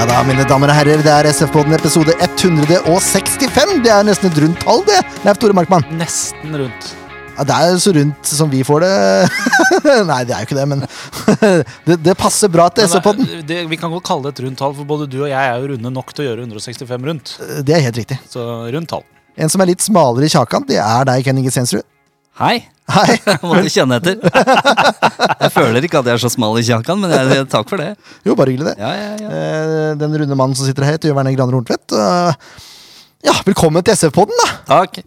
Ja da, mine damer og herrer, det er SF-podden episode 165. Det er nesten et rundt tall, det, Leif Tore Markmann. Nesten rundt. Ja, det er så rundt som vi får det. Nei, det er jo ikke det, men det, det passer bra til SF-podden. det, vi kan godt kalle det et rundt tall, for både du og jeg er jo runde nok til å gjøre 165 rundt. Det er helt riktig. Så rundt tall. En som er litt smalere i kjakan, det er deg, Kenny Inge Hei, Hei. Jeg måtte kjenne etter. Jeg føler ikke at jeg er så smal i kjakan, men jeg, takk for det. Jo, bare hyggelig, det. Ja, ja, ja. Eh, Den runde mannen som sitter her, heter Jørn Werner Graner Horntvedt. Ja, velkommen til SF-podden, da! Takk.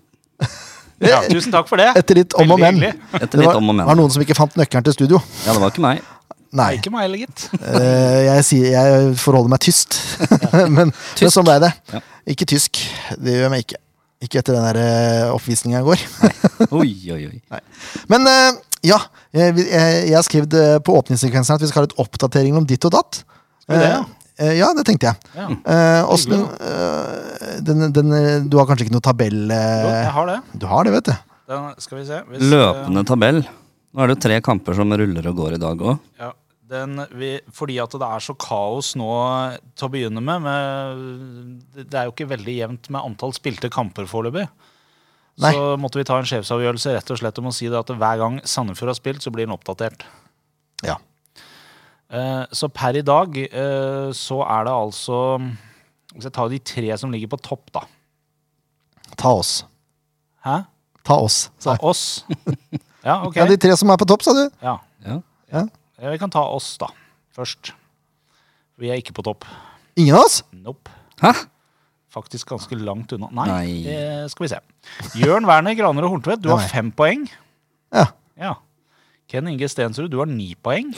Ja, tusen takk for det. Etter litt om og men. Etter Det litt var, om og men. var noen som ikke fant nøkkelen til studio. Ja, det var ikke meg. Nei. Ikke meg heller, gitt. Eh, jeg, sier, jeg forholder meg tyst. men, men sånn ble det. Ja. Ikke tysk. Det gjør jeg meg ikke. Ikke etter den der eh, oppvisninga i går. Oi, oi, oi. Men eh, ja, jeg, jeg, har skrevet eh, på åpningssekvensen at vi skal ha litt oppdatering om ditt og datt. Skal vi det, ja? Eh, eh, ja, det tenkte jeg. Ja. Uh, åssen, uh, den, den, eh, Du har kanskje ikke noe tabell? Jo, eh, jeg har det. du har det, vet du. Den, skal vi se. Hvis, Løpende tabell. Nå er det jo tre kamper som ruller og går i dag òg. eh, Ja, den, vi, fordi at det er så kaos nå til å begynne med, med Det er jo ikke veldig jevnt med antall spilte kamper foreløpig. Så måtte vi ta en sjefsavgjørelse rett og slett om å si det at hver gang Sandefjord har spilt, så blir den oppdatert. Ja. Eh, så per i dag eh, så er det altså Hvis jeg tar de tre som ligger på topp, da. Ta oss. Hæ? Ta oss. Ta oss? Ja, ok. Ja, de tre som er på topp, sa du? Ja. Ja. Ja. Ja, Vi kan ta oss, da. Først. Vi er ikke på topp. Ingen av oss? Nope. Hæ? Faktisk ganske langt unna. Nei, Nei. Det skal vi se. Jørn Werner Graner og Horntvedt, du har nei. fem poeng. Ja. Ja. Ken Inge Stensrud, du har ni poeng.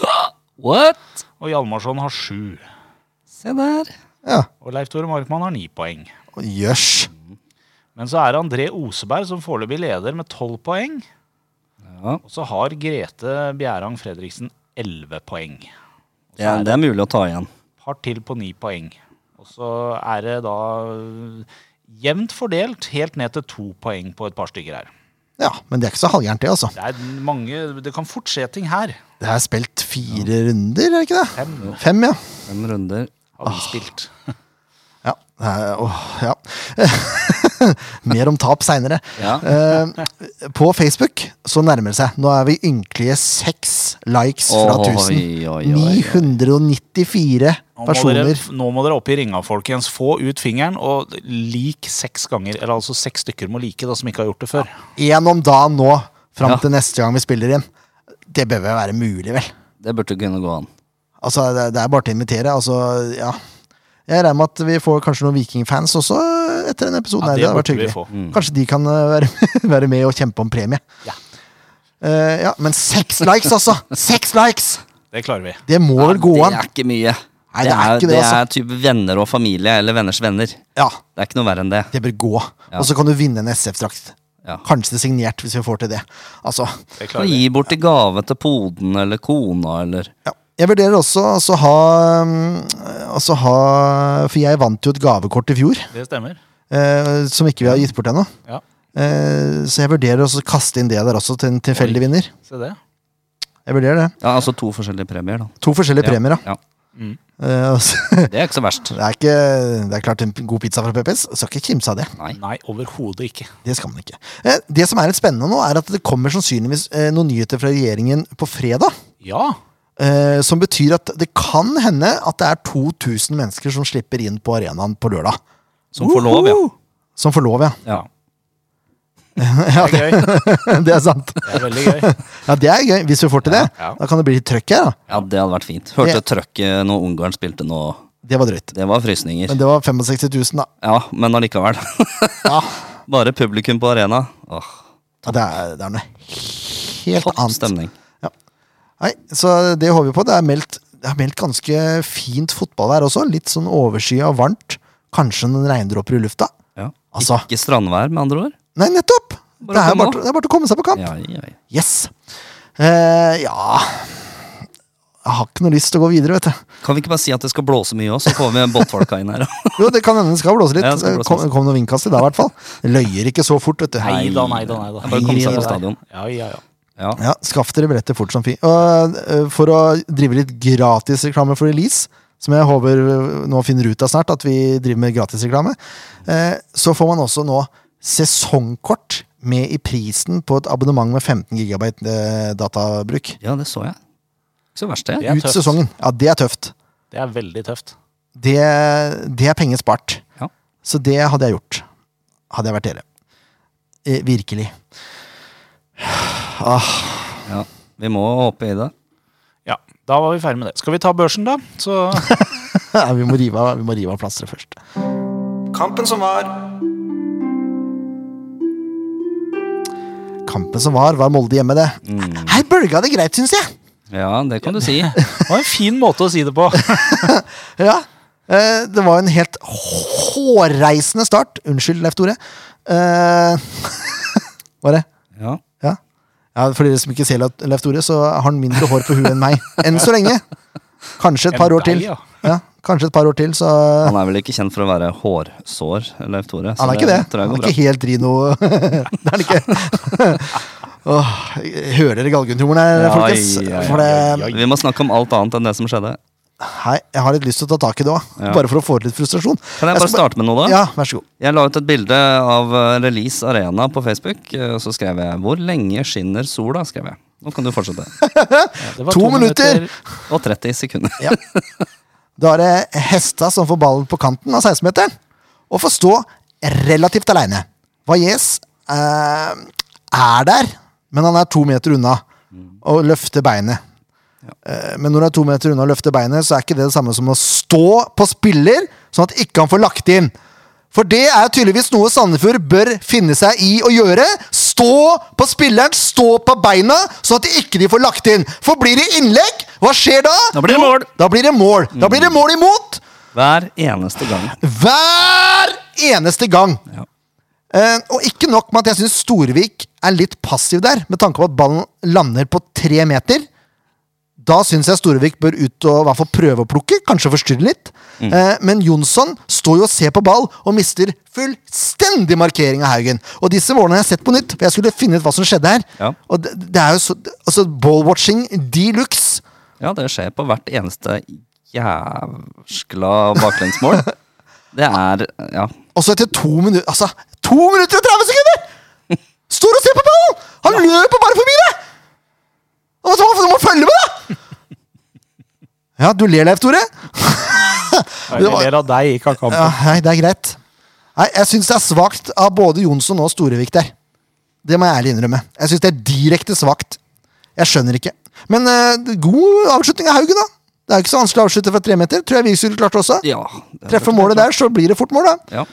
What? Og Hjalmarsson har sju. Se der. ja. Og Leif Tore Markmann har ni poeng. Jøss. Men så er det André Oseberg som foreløpig leder med tolv poeng. Ja, Og så har Grete Bjerang Fredriksen elleve poeng. Også ja, det er mulig å ta igjen. Par til på ni poeng. Og så er det da øh, jevnt fordelt helt ned til to poeng på et par stykker her. Ja, men det er ikke så halvgærent, det, altså. Det er mange Det kan fort skje ting her. Det er spilt fire runder, er det ikke det? Fem Fem, ja. Fem runder. har vi spilt. Ja. Åh, ja. Mer om tap seinere. Ja. på Facebook så nærmer det seg. Nå er vi ynkelige seks likes fra 1000. oi, oi, oi. 994 Nå må, dere, personer. nå må dere opp i ringa, folkens. Få ut fingeren og lik seks ganger. Eller altså seks stykker må like, da, som ikke har gjort det før. Én om dagen nå, fram Ja. til neste gang vi spiller inn. Det bør vel være mulig, vel? Det burde kunne gå an. Altså, det, det er bare til å invitere. Altså, ja. Jeg regner med at vi får kanskje noen Vikingfans også etter denne episoden. Ja, her. det det hadde vært hyggelig. få. Kanskje de kan eh, være, være med og kjempe om premie. Ja. Uh, ja, Men seks likes, altså! Seks likes! Det klarer vi. Det må vel gå det an? er ikke mye. Nei, det er ikke det, det altså. er typ venner og familie, eller venners venner. Ja, Det er ikke noe verre enn det. det bør gå. Ja. Og så kan du vinne en SF-drakt. Ja. Kanskje det er signert, hvis vi får til det. Altså, Det vi. gi bort i gave til poden eller kona eller ja. Jeg vurderer også altså ha, altså ha For jeg vant jo et gavekort i fjor, Det stemmer. eh, som ikke vi har gitt bort ennå. Ja, Eh, så jeg vurderer også å kaste inn det der også til en tilfeldig vinner. se det. Jeg vurderer det. Ja, altså to forskjellige premier, da. To forskjellige Ja, premier, ja. ja. Mm. Eh, altså, Det er ikke så verst. det, er ikke, det er klart en god pizza fra PPS. Skal ikke kimse av det. Nei. Nei, overhodet ikke. Det skal man ikke. Eh, det som er litt spennende nå, er at det kommer sannsynligvis eh, noen nyheter fra regjeringen på fredag. Ja. Eh, som betyr at det kan hende at det er 2000 mennesker som slipper inn på arenaen på lørdag. Som får lov, ja. Som får lov, ja. ja. ja Det er gøy. det er sant. Det er veldig gøy. Ja, Det er gøy, hvis vi får til det. Ja. Da kan det bli litt trøkk her. da. Ja, det hadde vært fint. Hørte trøkket når Ungarn spilte nå. Det var drøyt. Det var frysninger. Men det var 65 000, da. Ja, men allikevel. Ja, Bare publikum på arena. Åh, det, er, det er noe helt topp annet. stemning. Nei, Så det håper vi på. Det er meldt, det er meldt ganske fint fotballvær også. Litt sånn overskya og varmt. Kanskje noen regndråper i lufta. Ja. Altså. Ikke strandvær, med andre ord. Nei, nettopp! Bare det, er bare, det er bare til å komme seg på kamp. Ja, ja, ja. Yes. Uh, ja Jeg har ikke noe lyst til å gå videre, vet du. Kan vi ikke bare si at det skal blåse mye òg, så får vi båtfolka inn her. Jo, det kan hende det skal blåse litt. Ja, det skal blåse kom, kom noen vindkast i dag, i hvert fall. Løyer ikke så fort, vet du. Nei da, nei da. bare kom seg på stadion. Ja, ja, ja. Ja. Ja, Skaff dere billetter fort som fint. Og eh, for å drive litt gratisreklame for Elise, som jeg håper nå finner ut av snart, at vi driver med gratisreklame, eh, så får man også nå sesongkort med i prisen på et abonnement med 15 gigabyte eh, databruk. Ja, det så jeg. Ikke så verst, det. Det Ut tøft. sesongen. Ja, det er tøft. Det er veldig tøft. Det, det er penger spart. Ja. Så det hadde jeg gjort. Hadde jeg vært dere. Eh, virkelig. Ah, Ja, vi må hoppe i det. Ja, da var vi ferdig med det. Skal vi ta børsen, da? Så ja, vi, må rive av, vi må rive av plasteret først. Kampen som var. Kampen som var, var Molde hjemme, det. Her bølga det greit, syns jeg. Ja, det kan du si. det var en fin måte å si det på. Ja. Eh, det var en helt hårreisende start. Unnskyld, Leif Tore. Uh, var det? Ja. Ja. For dere som ikke ser Leif Tore, så har han mindre hår på huet enn meg. Enn så lenge. Kanskje et par år til. ja. Kanskje et par år til, så Han er vel ikke kjent for å være hårsår, Leif Tore? så Han er ikke det. jeg Han er ikke helt Rino Det er han ikke. Åh, hører dere galgenhumoren her, Ja, folkens? ja, ja, For det. Vi må snakke om alt annet enn det som skjedde. Hei, jeg har litt lyst til å ta tak i det òg, Ja. bare for å få ut litt frustrasjon. Kan jeg bare starte med noe, da? Ja, vær så god. Jeg la ut et bilde av eh, Release Arena på Facebook, eh, og så skrev jeg 'Hvor lenge skinner sola?' skrev jeg. Nå kan du fortsette. Det var To minutter. Og 30 sekunder. Ja. Da er det Hesta som får ballen på kanten av 16-meteren, og får stå relativt aleine. Valles eh, er der, men han er to meter unna og løfter beinet. Eh, Men når du er to meter unna å løfte beinet, så er ikke det det samme som å stå på spiller, sånn at ikke han får lagt inn. For det er tydeligvis noe Sandefjord bør finne seg i å gjøre. Stå på spilleren, stå på beina, sånn at de ikke får lagt inn. For blir det innlegg, hva skjer da? Da blir det mål. Da blir det mål. Da blir det mål imot. Hver eneste gang. Hver eneste gang. Ja. Uh, og ikke nok med at jeg syns Storvik er litt passiv der, med tanke på at ballen lander på tre meter. Da syns jeg Storevik bør ut og i hvert fall prøve å plukke, kanskje forstyrre litt. Eh, men Jonsson står jo og ser på ball og mister fullstendig markering av Haugen. Og disse målene har jeg sett på nytt, for jeg skulle finne ut hva som skjedde her. Ja. Og det, det er jo så Altså, ballwatching de luxe. Ja, det skjer på hvert eneste jævskla baklengsmål. Det er Ja. Og så etter to minutter Altså, to minutter og 30 sekunder! Står og ser på ballen! Han løper bare forbi det! Så må, må følge med, da! Ja, du ler, Leif Tore. Jeg ler av deg, ikke av kampen. Ja, nei, det er greit. Nei, Jeg syns det er svakt av både Jonsson og Storevik der. Det må jeg ærlig innrømme. Jeg syns det er direkte svakt. Jeg skjønner ikke. Men uh, god avslutning av Haugen, da. Det er jo ikke så vanskelig å avslutte fra tre meter. Tror jeg Vigsrud klarte også. ja er Treffer målet der, så blir det fort mål, da. Ja.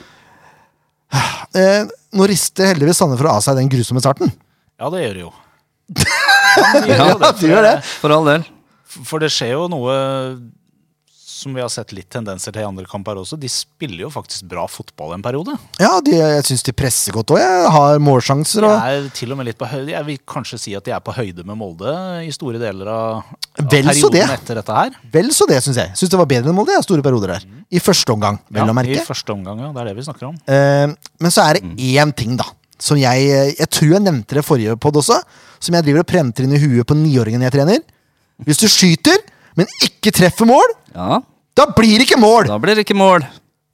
Uh, nå rister heldigvis Sandefjord av seg den grusomme starten. Ja, det gjør det jo. Ja, det gjør det gjør det. For all del. For det skjer jo noe som vi har sett litt tendenser til i andre kamper også. De spiller jo faktisk bra fotball en periode. Ja, de, jeg syns de presser godt òg. Jeg har målsjanser De er til og med litt på høyde. Jeg vil kanskje si at de er på høyde med Molde i store deler av, av Vel perioden det. etter dette her. Vel så det, syns jeg. Syns det var bedre enn Molde i store perioder der. I første omgang, vel å Ja, merke. I første omgang, ja. Det er det vi snakker om. Eh, men så er Mm. det én ting, da. Som jeg Jeg tror jeg nevnte det forrige pod også. Som jeg driver og prenter inn i huet på niåringen jeg trener. Hvis du skyter, men ikke treffer mål, Ja, da blir det ikke mål! da blir det ikke mål.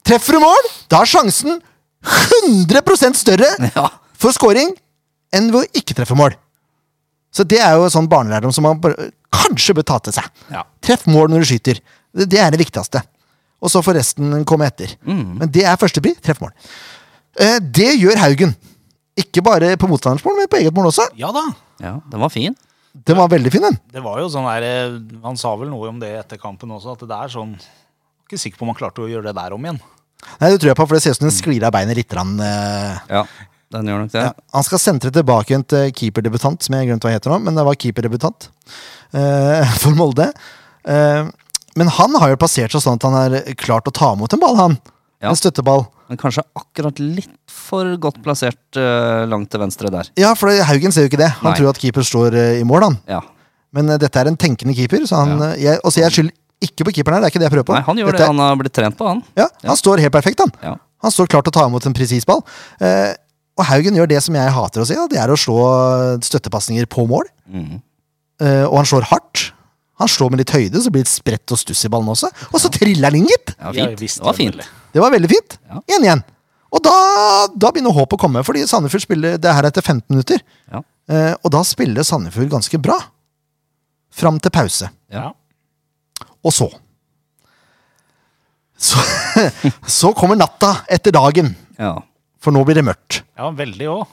Treffer du mål, da er sjansen 100 større Ja. for scoring enn ved å ikke treffe mål. Så det er jo sånn barnelærdom som man bare, kanskje bør ta til seg. Ja. Treff mål når du skyter. Det, det er det viktigste. Og så får resten komme etter. Men det er førstepri. Treff mål. Eh, det gjør Haugen. Ikke bare på motstanderens mål, men på eget mål også. Ja da. Ja, den var fin. Den var veldig fin, den. Det var jo sånn der, eh, Han sa vel noe om det etter kampen også, at det er sånn Ikke sikker på om han klarte å gjøre det der om igjen. Nei, Det tror jeg på, for det ser ut som den sklir av beinet litt. Rann, eh, Ja, den gjør nok det. Ja, han skal sentre tilbake igjen til keeperdebutant, som jeg glemte hva heter nå, men det var keeperdebutant eh, for Molde. Eh, men han har jo plassert seg sånn at han har klart å ta imot en ball, han. Ja. En støtteball. Men kanskje akkurat litt for godt plassert uh, langt til venstre der. Ja, for Haugen ser jo ikke det. Han Nei. tror at keeper står uh, i mål, han. Ja. Men uh, dette er en tenkende keeper, så han Ja. jeg, også jeg skylder ikke på keeperen her, det er ikke det jeg prøver på. Nei, han gjør Dette det han har blitt trent på, han. Ja, han står helt perfekt, han. Ja. Han står klar til å ta imot en presis ball. Eh, og Haugen gjør det som jeg hater å si, ja, det er å slå støttepasninger på mål. Mm. Eh, og han slår hardt. Han slår med litt høyde, så blir det sprett og stuss i ballen også. Og så triller han inn, gitt! Ja, Ja, fint. visst Det var fint. Det var veldig fint. 1-1. Ja. Og da, da begynner håpet å komme, fordi Sandefjord spiller det her etter 15 minutter. Ja. Eh, og da spiller Sandefjord ganske bra. Fram til pause. Ja. Og så Så, så kommer natta etter dagen, Ja. for nå blir det mørkt. ja, veldig òg.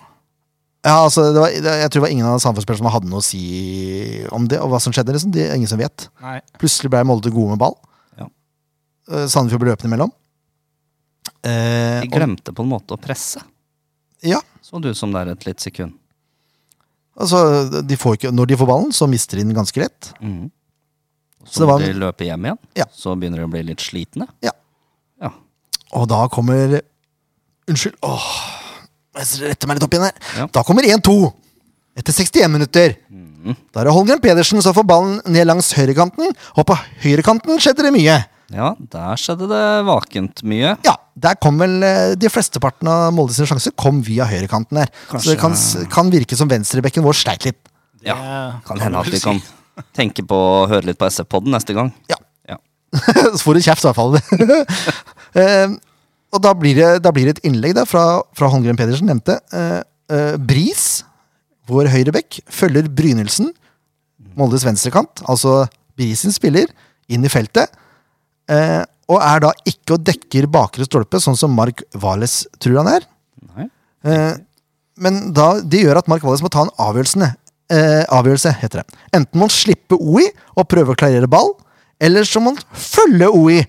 Ja, altså, det var, det, Jeg tror det var ingen av Sandefjord-spillerne som hadde noe å si om det, og hva som skjedde. liksom. Det er ingen som vet. Nei. Plutselig ble Molde gode med ball. Ja. Eh, Sandefjord ble løpende imellom. Eh, De og- glemte på en måte å presse. ja, Så du som der et litt sekund. altså, de får ikke, Når de får ballen, så mister de den ganske lett. Mm. Så Så de løper hjem igjen. Ja. Så begynner de å bli litt slitne. Ja. Ja. Og da kommer Unnskyld. Åh, jeg retter meg litt opp igjen her. Ja. Da kommer 1-2. Etter 61 minutter. Da er det Holmgren Pedersen som får ballen ned langs høyrekanten. Og på høyrekanten skjedde det mye. Ja, der skjedde det vakent mye. Ja, der kom vel eh, de flesteparten av Molde sine sjanser kom via høyrekanten her. Så det kan, kan virke som venstrebekken vår sleit litt. Det Ja, Kan hende at vi kan tenke på å høre litt på SF-podden neste gang. Ja. Ja. Så får du kjeft, i hvert fall. Eh, og da blir, det, da blir det et innlegg da, fra, fra Holmgren Pedersen, nevnte. Uh, uh, Bris, vår høyrebekk, følger Brynildsen, Moldes venstrekant, altså Bris sin spiller, inn i feltet. Eh, og er da ikke og dekker bakre stolpe, sånn som Mark Wales tror han er. Eh, men da, det gjør at Mark Wales må ta en avgjørelse, eh, avgjørelse heter det. Enten må han slippe OI og prøve å klarere ball, eller så må han følge OI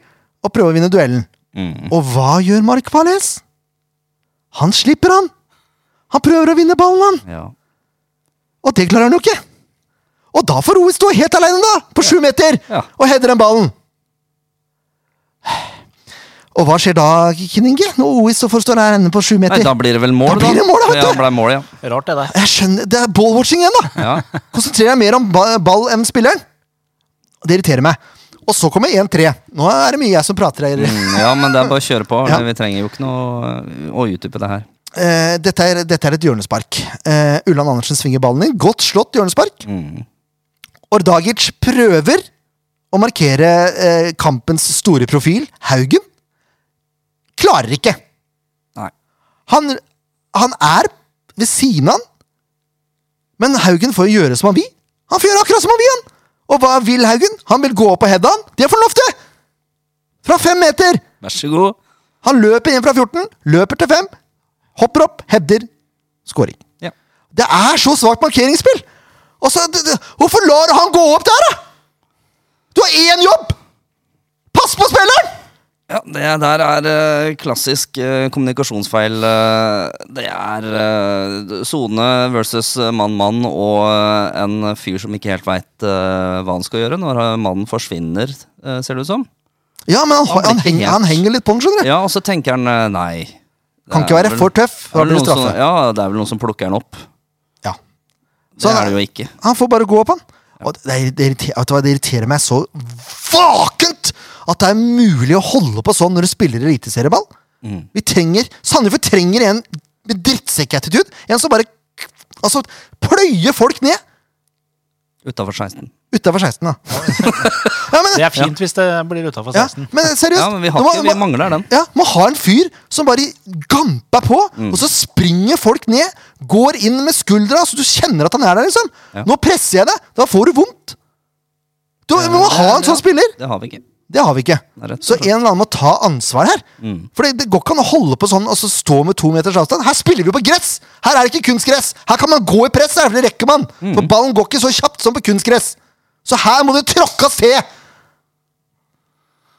og prøve å vinne duellen. Mm. Og hva gjør Mark Wales? Han slipper han! Han prøver å vinne ballen, han! Ja. Og det klarer han jo ikke! Og da får OI stå helt alene, da! På sju meter! Ja. Og header den ballen. Og hva skjer da, Kinninge? Når OIS så forstår er ende på sju Nei, meter? da blir det vel mål, Da blir det mål, da, vet Ja, ble mål, ja. Rart, det der. Jeg skjønner, Det er ballwatching igjen, da! ja. Konsentrerer deg mer om ball enn spilleren. Det irriterer meg. Og så kommer 1-3. Nå er det mye jeg som prater her. Mm, ja, men det er bare å kjøre på. Ja. Vi trenger jo ikke noe å utdype det her. Uh, dette, er, dette er et hjørnespark. Uh, Ulland Andersen svinger ballen inn. Godt slått hjørnespark. Mm. Ordagic prøver å markere eh, kampens store profil, Haugen. Klarer ikke. Nei. Han, han er ved siden av han. Men Haugen får gjøre som han vil. Han får gjøre akkurat som han vil, han! Og hva vil Haugen? Han vil gå opp og heade han. Det får han lov til! Fra fem meter! Vær så god. Han løper inn fra 14, løper til 5, hopper opp, header, scoring. Ja. Det er så svakt markeringsspill! Og så, hvorfor lar han gå opp der, da?! Du har én jobb! Pass på spilleren! Ja, det der er uh, klassisk uh, kommunikasjonsfeil. Uh, det er sone versus mann-mann og en fyr som ikke helt veit hva han skal gjøre når mannen forsvinner, ser det ut som. Ja, men han, Han han, han henger litt på den, skjønner du. Ja, og så tenker han nei. Det Kan ikke være vel- for tøff, da blir det noen som- Ja, det er vel noen som plukker han opp. Ja. Det Så han- er det jo ikke. Han får bare gå opp, han. Og det, det, det, irriterer, det irriterer meg så vakent at det er mulig å holde på sånn når du spiller eliteserieball. Mm. Vi trenger Sandefjord trenger en med drittsekk-attitude. En som bare altså, pløyer folk ned Utafor 16. utafor 16. Da. ja, men, Det er fint hvis det blir utafor ja, 16. men seriøst. Ja, men vi, må- vi mangler den. ja, må ha en fyr som bare gamper på, Mm. og så springer folk ned. Går inn med skuldra, så du kjenner at han er der. liksom Ja. Nå presser jeg deg, da får du vondt. Du vi må ha en Ja, sånn spiller. Det har vi ikke. Det har vi ikke. Det og Så en eller annen må ta ansvar her. Mm. For det, det går ikke an å holde på sånn og så stå med to meters avstand. Her spiller vi på gress! Her er det ikke kunstgress! Her kan man gå i press, for det rekker man. Mm. For ballen går ikke så kjapt som på kunstgress. Så her må det tråkkes til!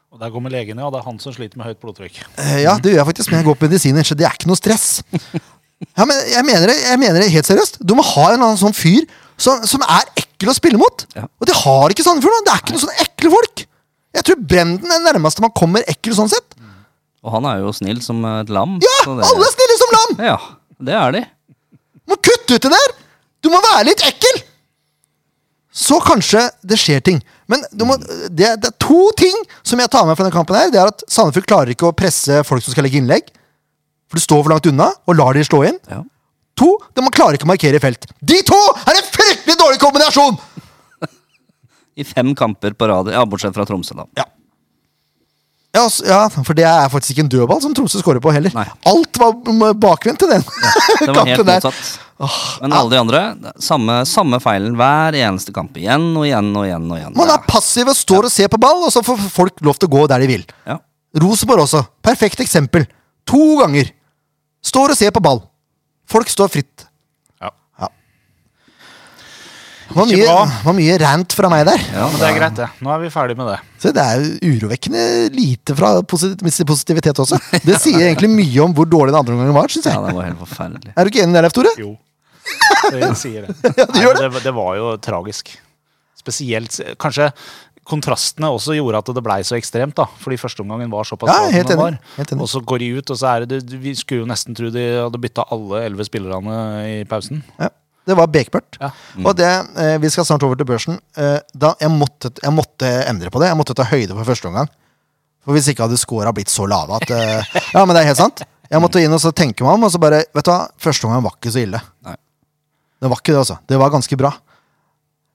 Og der kommer legen, ja. Det er han som sliter med høyt blodtrykk. Eh, Ja, det gjør jeg faktisk, men jeg går på medisiner, så det er ikke noe stress. Ja, men jeg mener det, jeg mener det helt seriøst. Du må ha en eller annen sånn fyr som, som er ekkel å spille mot. Ja. Og det har ikke Sandefjord. Det er ikke noen sånne ekle folk. Jeg tror Brenden er nærmeste man kommer ekkel sånn sett. Og han er jo snill som et lam. Ja, det- alle er snille som lam! Ja, det er de. Du må kutte ut det der! Du må være litt ekkel! Så kanskje det skjer ting. Men du må, det, det er to ting som jeg tar med fra denne kampen. her Det er at Sandefjord klarer ikke å presse folk som skal legge innlegg. For du står for langt unna og lar de slå inn. Ja. To, de man klarer ikke å markere i felt. De to er en fryktelig dårlig kombinasjon! I fem kamper på rad. Ja, bortsett fra Tromsø, da. Ja. Ja, altså, ja, for det er faktisk ikke en dødball som Tromsø skårer på heller. Nei. Alt var bakvendt til den Det var helt motsatt. Men alle de andre, samme, samme feilen hver eneste kamp. Igjen og igjen og igjen. og igjen. Man er passiv og står og ser på ball, og så får folk lov til å gå der de vil. Ja. Rosenborg også. Perfekt eksempel. To ganger. Står og ser på ball. Folk står fritt. Ja. Det var mye, var mye rant fra meg der. Ja, Men det er greit, det. Nå er vi ferdig med det. Så det er jo urovekkende lite fra posit positivitet også. Det sier egentlig mye om hvor dårlig den andre omgangen var, syns ja, det var helt forferdelig. Er du ikke enig i det, Leif Tore? Jo. Det sier det. Ja, du Nei, det, det var jo tragisk. Spesielt Kanskje kontrastene også gjorde at det blei så ekstremt. da Fordi førsteomgangen var såpass Ja, bra som helt enig. Helt enig. Og så går de ut, og så er det Vi skulle jo nesten tro de hadde bytta alle elleve spillerne i pausen. Ja, det var bekmørkt. Ja. Og det, eh, vi skal snart over til børsen. Eh, da, jeg, måtte, jeg måtte endre på det. Jeg måtte ta høyde for første omgang. For hvis ikke hadde scora blitt så lave at eh, Ja, men det er helt sant. Jeg måtte inn og så tenke meg om, og så bare Vet du hva, første omgang var ikke så ille. Nei. Det var ikke det, altså. Det var ganske bra.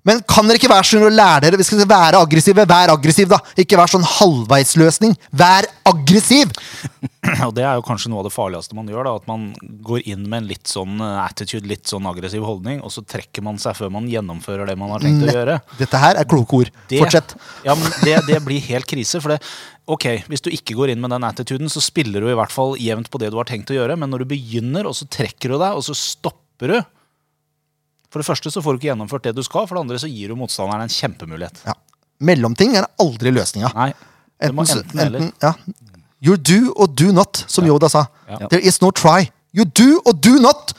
Men kan dere ikke være så snill å lære dere? Vi skal være aggressive. Vær aggressiv, da! Ikke vær sånn halvveisløsning. Vær aggressiv! Og det er jo kanskje noe av det farligste man gjør. da At man går inn med en litt sånn eh, attitude, litt sånn aggressiv holdning, og så trekker man seg før man gjennomfører det man har tenkt å gjøre. Dette her er kloke ord. Det- Fortsett. Ja, men det, det blir helt krise. For det, ok, hvis du ikke går inn med den attituden, så spiller du i hvert fall jevnt på det du har tenkt å gjøre. Men når du begynner, og så trekker du deg, og så stopper du For det første så får du ikke gjennomført det du skal, for det andre så gir du motstanderen en kjempemulighet. Ja. Mellomting er aldri løsninga. Nei, det må så- enten ja. You do og do not, som Yoda sa. Ja. There is no try. You do og do not!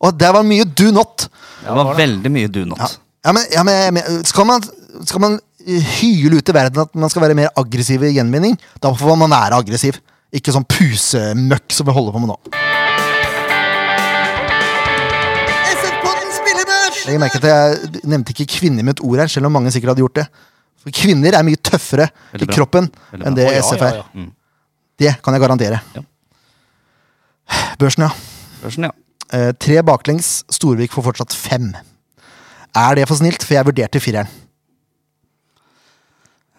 Og det var mye do not. Det var veldig mye do not. Ja, ja, men, ja, men, men skal, man, skal man eh, hyle ut i verden at man skal være mer aggressiv i gjenvinning, da får man være aggressiv. Ikke sånn pusemøkk som vi holder på med nå. Legg merke til Jeg nevnte ikke kvinner med et ord her, selv om mange sikkert hadde gjort det. For kvinner er mye tøffere i kroppen enn det SF er. ja. Det kan jeg garantere. Ja. Børsen, ja. Børsen, ja. Eh, tre baklengs. Storvik får fortsatt fem. Er det for snilt? For jeg vurderte fireren.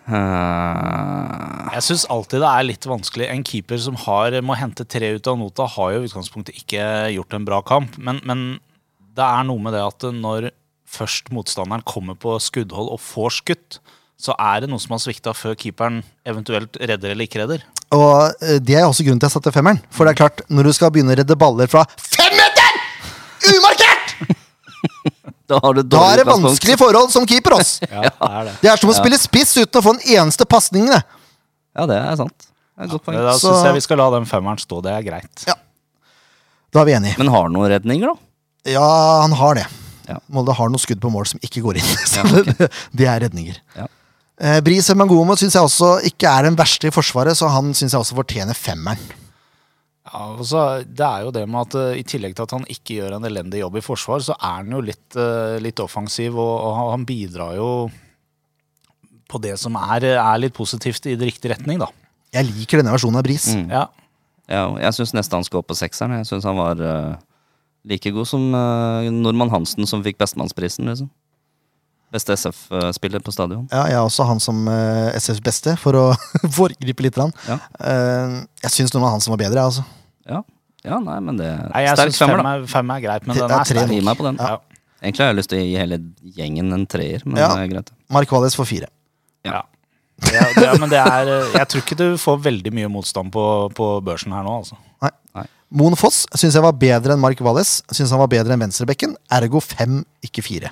Eh, Jeg syns alltid det er litt vanskelig. En keeper som har, må hente tre ut av nota, har jo i utgangspunktet ikke gjort en bra kamp. Men, men det er noe med det at når først motstanderen kommer på skuddhold og får skutt, så er det noe som har svikta før keeperen eventuelt redder eller ikke redder. Og eh, det er også grunnen til at jeg satte femmeren. For det er klart, når du skal begynne å redde baller fra femmeter! Umarkert! da har du Da er det vanskelige forhold som keeper, oss! Ja, det er det. Det er som å spille spiss uten å få en eneste pasning. Ja, det er sant. Det er godt poeng. Da syns jeg vi skal la den femmeren stå. Det er greit. Ja. Da er vi enige. Men har du noen redninger, da? Ja, han har det. Ja. Molde har noen skudd på mål som ikke går inn. Så Ja, okay. det, det er redninger. Ja. Eh, Bris Mangomo syns jeg også ikke er den verste i Forsvaret, så han syns jeg også fortjener femmeren. Ja, altså, det er jo det med at uh, I tillegg til at han ikke gjør en elendig jobb i forsvar, så er han jo litt, uh, litt offensiv, og, og han- bidrar jo på det som er, er litt positivt i riktig retning, da. Jeg liker denne versjonen av Bris. Mm. Ja, Ja, jeg syns nesten han skal opp på sekseren. Jeg syns han var eh, like god som uh, Normann Hansen, som fikk Bestemannsprisen. liksom. Beste SF-spiller på stadion. Ja, jeg er også han som uh, SFs beste, for å foregripe litt. Ja. Uh, jeg syns Norman Hansen var bedre, jeg, altså. Ja, ja nei, men det Nei, jeg Sterk femmer, da. fem er greit, men den er er sterk. Gi meg på den. Ja. Egentlig har jeg lyst til å gi hele gjengen en treer, men Ja. det er greit. Mark Wallis får fire. Ja. Ja, det, men det er eh, Jeg tror ikke du får veldig mye motstand på, på børsen her nå, altså. Moen Foss syns jeg var bedre enn Mark Valles. Syns han var bedre enn venstrebekken. Ergo fem, ikke fire.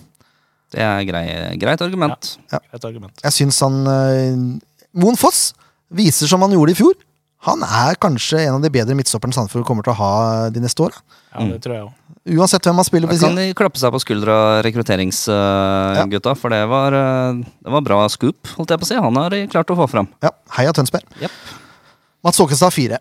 Det er grei, greit argument. Et argument. Jeg syns han uh, Moen Foss viser som han gjorde i fjor. Han er kanskje en av de bedre midtstopperne Sandefjord kommer til å ha de neste åra. Ja, det tror jeg også. Uansett hvem han spiller ved kan de klappe seg på skuldra, rekrutteringsgutta, for det var, uh, det var bra scoop, holdt jeg på å si. Han har klart å få fram. Ja, Heia Tønsberg. Yep. Mats Åkestad fire.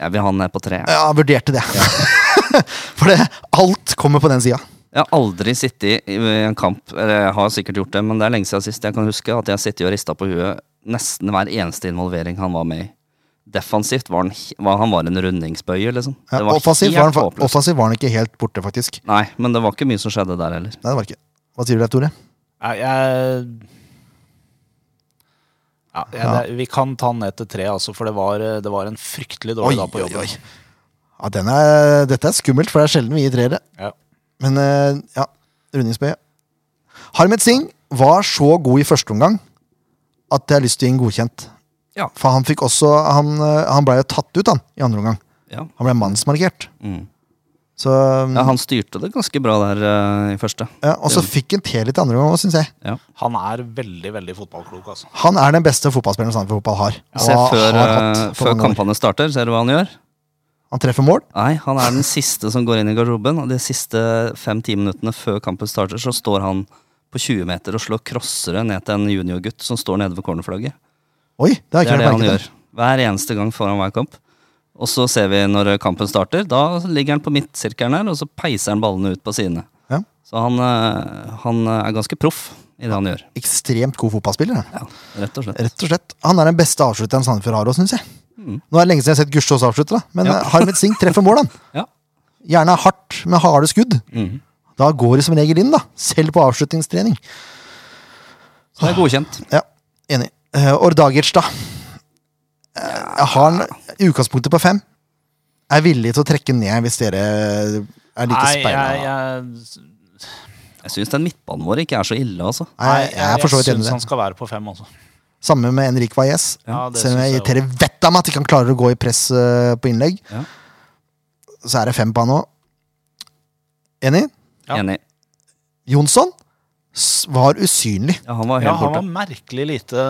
Jeg vil ha den ned på tre. Ja, vurderte det. For det, alt kommer på den sida. Jeg har aldri sittet i en kamp, eller jeg har sikkert gjort det, men det er lenge siden sist jeg kan huske at jeg har sittet og rista på huet nesten hver eneste involvering han var med i. Defensivt var han, var han var en rundingsbøye, liksom. Ja, var offensivt, var han, offensivt var han ikke helt borte, faktisk. Nei, men det var ikke mye som skjedde der heller. Nei, det var ikke. Hva sier du der, Tore? Nei, jeg Ja, ja, det, vi kan ta den ned til tre, altså, for det var, det var en fryktelig Oi, dårlig dag på jobben. oi. Ja, den er, dette er skummelt, for det er sjelden vi gir treere. Ja. Men eh, ja, rundingsbøye. Harmet Singh var så god i første omgang at jeg har lyst til å gi en godkjent. Ja. For han fikk også Han, eh, han ble jo tatt ut, han, i andre omgang. Ja. Han ble mannsmarkert. Mm. Så ja, han styrte det ganske bra der uh, i første. ja, Og så fikk han til litt andre ganger syns jeg. Ja. Han er veldig, veldig fotballklok, altså. Han er den beste fotballspilleren Sandefjord Fotball har. Se Og før, har eh, før kampene starter, ser du hva han gjør? Han treffer mål. Nei, han er den siste som går inn i garderoben. Og de siste fem-ti minuttene før kampen starter, så står han på 20 meter og slår crossere ned til en juniorgutt som står nede ved cornerflagget. Oi, det har Det er det han gjør. Hver eneste gang foran hver kamp. Og så ser vi når kampen starter, da ligger han på midtsirkelen her, og så peiser han ballene ut på sidene. Ja. Så han, eh, han er ganske proff i det han gjør. Ekstremt god fotballspiller. Ja, rett og. Rett og slett. Han er den beste avslutteren Sandefjord har òg, syns jeg. Mm. Nå er det lenge siden jeg har sett Gustavs avslutte, da. men Ja. eh, Harmet Singh treffer mål, han. Gjerne hardt med harde skudd. Mm. Da går det som regel inn, da. Selv på avslutningstrening. Så det er godkjent. Ja, enig. Ordagic, da. Jeg har en i utgangspunktet på fem. Jeg Er villig til å trekke ned hvis dere er like speila. jeg, jeg, Jeg syns den midtbanen vår ikke er så ille, altså. Nei, jeg jeg, jeg, syns han skal være på fem, altså. Samme med Henrik Valles. Ja, det Selv om jeg jeg irriterer vettet av meg at ikke han klarer å gå i press eh, på innlegg, Ja. så er det fem på han òg. Enig? Ja. Enig. Jonsson var usynlig. Ja, han var Ja, han var merkelig lite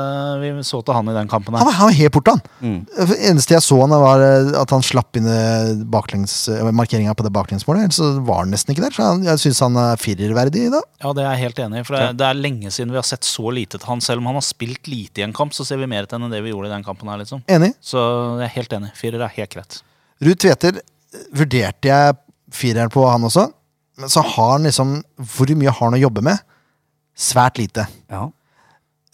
vi så til han i den kampen Han her. var, han var helt borte, han. Mm. Eneste jeg så han var eh, at han slapp inn eh, eh, markeringa på det baklengsmålet. Ellers så var han nesten ikke der. Så jeg syns han er firerverdig da. Ja, det er jeg helt enig i. For det, det er lenge siden vi har sett så lite til han. Selv om han har spilt lite i en kamp, så ser vi mer til han enn det vi gjorde i den kampen her, liksom. Enig. Så jeg er helt enig. Firer er helt greit. Ruud Tveter eh, vurderte jeg fireren på han også. Men så har han liksom Hvor mye har han å jobbe med? Svært lite. Ja.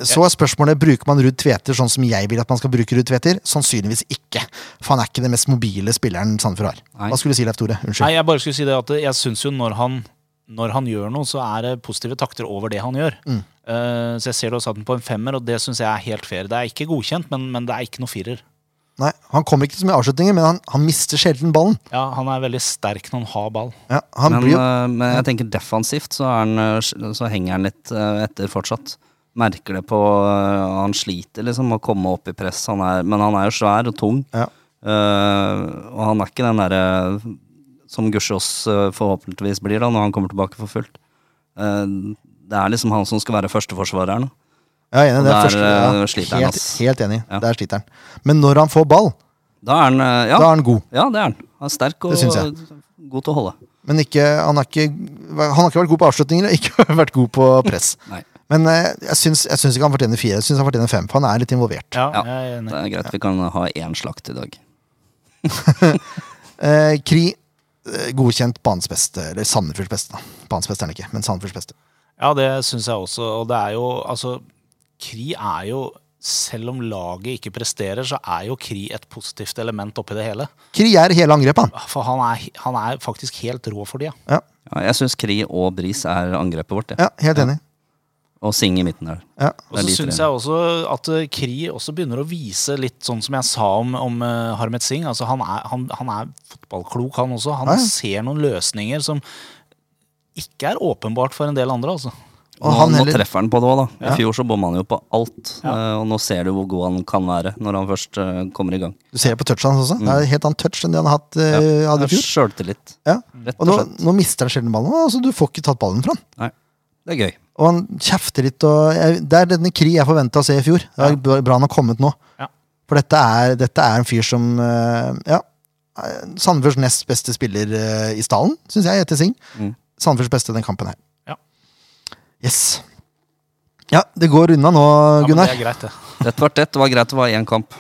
Så er spørsmålet bruker man Ruud Tveter sånn som jeg vil at man skal bruke Ruud Tveter. Sannsynligvis ikke. For han er ikke den mest mobile spilleren Sandefjord har. Nei. Hva skulle du si, Leif Tore? Unnskyld. Nei, jeg bare skulle si det at jeg syns jo når han, når han gjør noe, så er det positive takter over det han gjør. Mm. Uh, så jeg ser du har satt den på en femmer, og det syns jeg er helt fair. Det er ikke godkjent, men, men det er ikke noe firer. Nei, Han kommer ikke så mye avslutninger, men han, han mister sjelden ballen. Ja, han er veldig sterk når han har ball. Ja, han Men, blir jo eh, men jeg tenker defensivt så, er han, eh, så henger han litt eh, etter fortsatt. Merker det på Han sliter liksom med å komme opp i press, han er, men han er jo svær og tung. Ja. Uh, og han er ikke den derre som Gussiås forhåpentligvis blir da når han kommer tilbake for fullt. Uh, det er liksom han som skal være førsteforsvareren. Ja, enig. Det er første, ja, sliter han, helt, ass. helt enig. Ja. Der sliter han. Men når han får ball, Da er han eh, ja, da er han god. ja, det er han. Han er sterk og Det syns jeg. god til å holde. Men ikke, han, har ikke, han har ikke vært god på avslutninger og ikke vært god på press. Nei. Men eh, jeg syns, jeg syns ikke han fortjener fire. Jeg syns han fortjener fem, for han er litt involvert. Ja, Ja, jeg er enig. Det er greit, vi kan ha én slakt i dag. Eh, Kri, eh, godkjent banens beste. Eller Sandefjords beste, da. Banens beste er han ikke, men Sandefjords beste. Ja, det syns jeg også. Og det er jo altså Kri er jo Selv om laget ikke presterer, så er jo Kri et positivt element oppi det hele. Kri er hele angrepet, han. For han er, han er faktisk helt rå for de, Ja, Ja, jeg syns Kri og Bris er angrepet vårt. Ja. ja helt enig. Og Sing i midten der. Ja. Og så syns jeg også at eh, Kri også begynner å vise litt sånn som jeg sa om, om eh, Harmet Singh. Altså han, er, han, han er fotballklok, han også. Han ser noen løsninger som ikke er åpenbart for en del andre, altså. Og nå, han nå heller- treffer han på det òg, da. I Ja. fjor så bomma han jo på alt. Ja. eh, og nå ser du hvor god han kan være når han først eh, kommer i gang. Du ser på touchen hans også. Det er helt annen touch enn det han har hatt, ja. hadde i fjor. Sjøltillit, Ja. rett Og og nå, nå mister han sjelden ballen. Altså, du får ikke tatt ballen fra han. Nei, det er gøy. Og han kjefter litt. Og jeg, det er denne Kri jeg forventa å se i fjor. Det er bra han har kommet nå. Ja. For dette er, dette er en fyr som eh, Ja. eh, Sandefjords nest beste spiller eh, i stallen, syns jeg, etter Sing. Mm. Sandefjords beste den kampen her. Ja. Yes. Ja, det går unna nå, Ja, men Gunnar. det er greit, det. Dette var tett. Det var greit det var én kamp.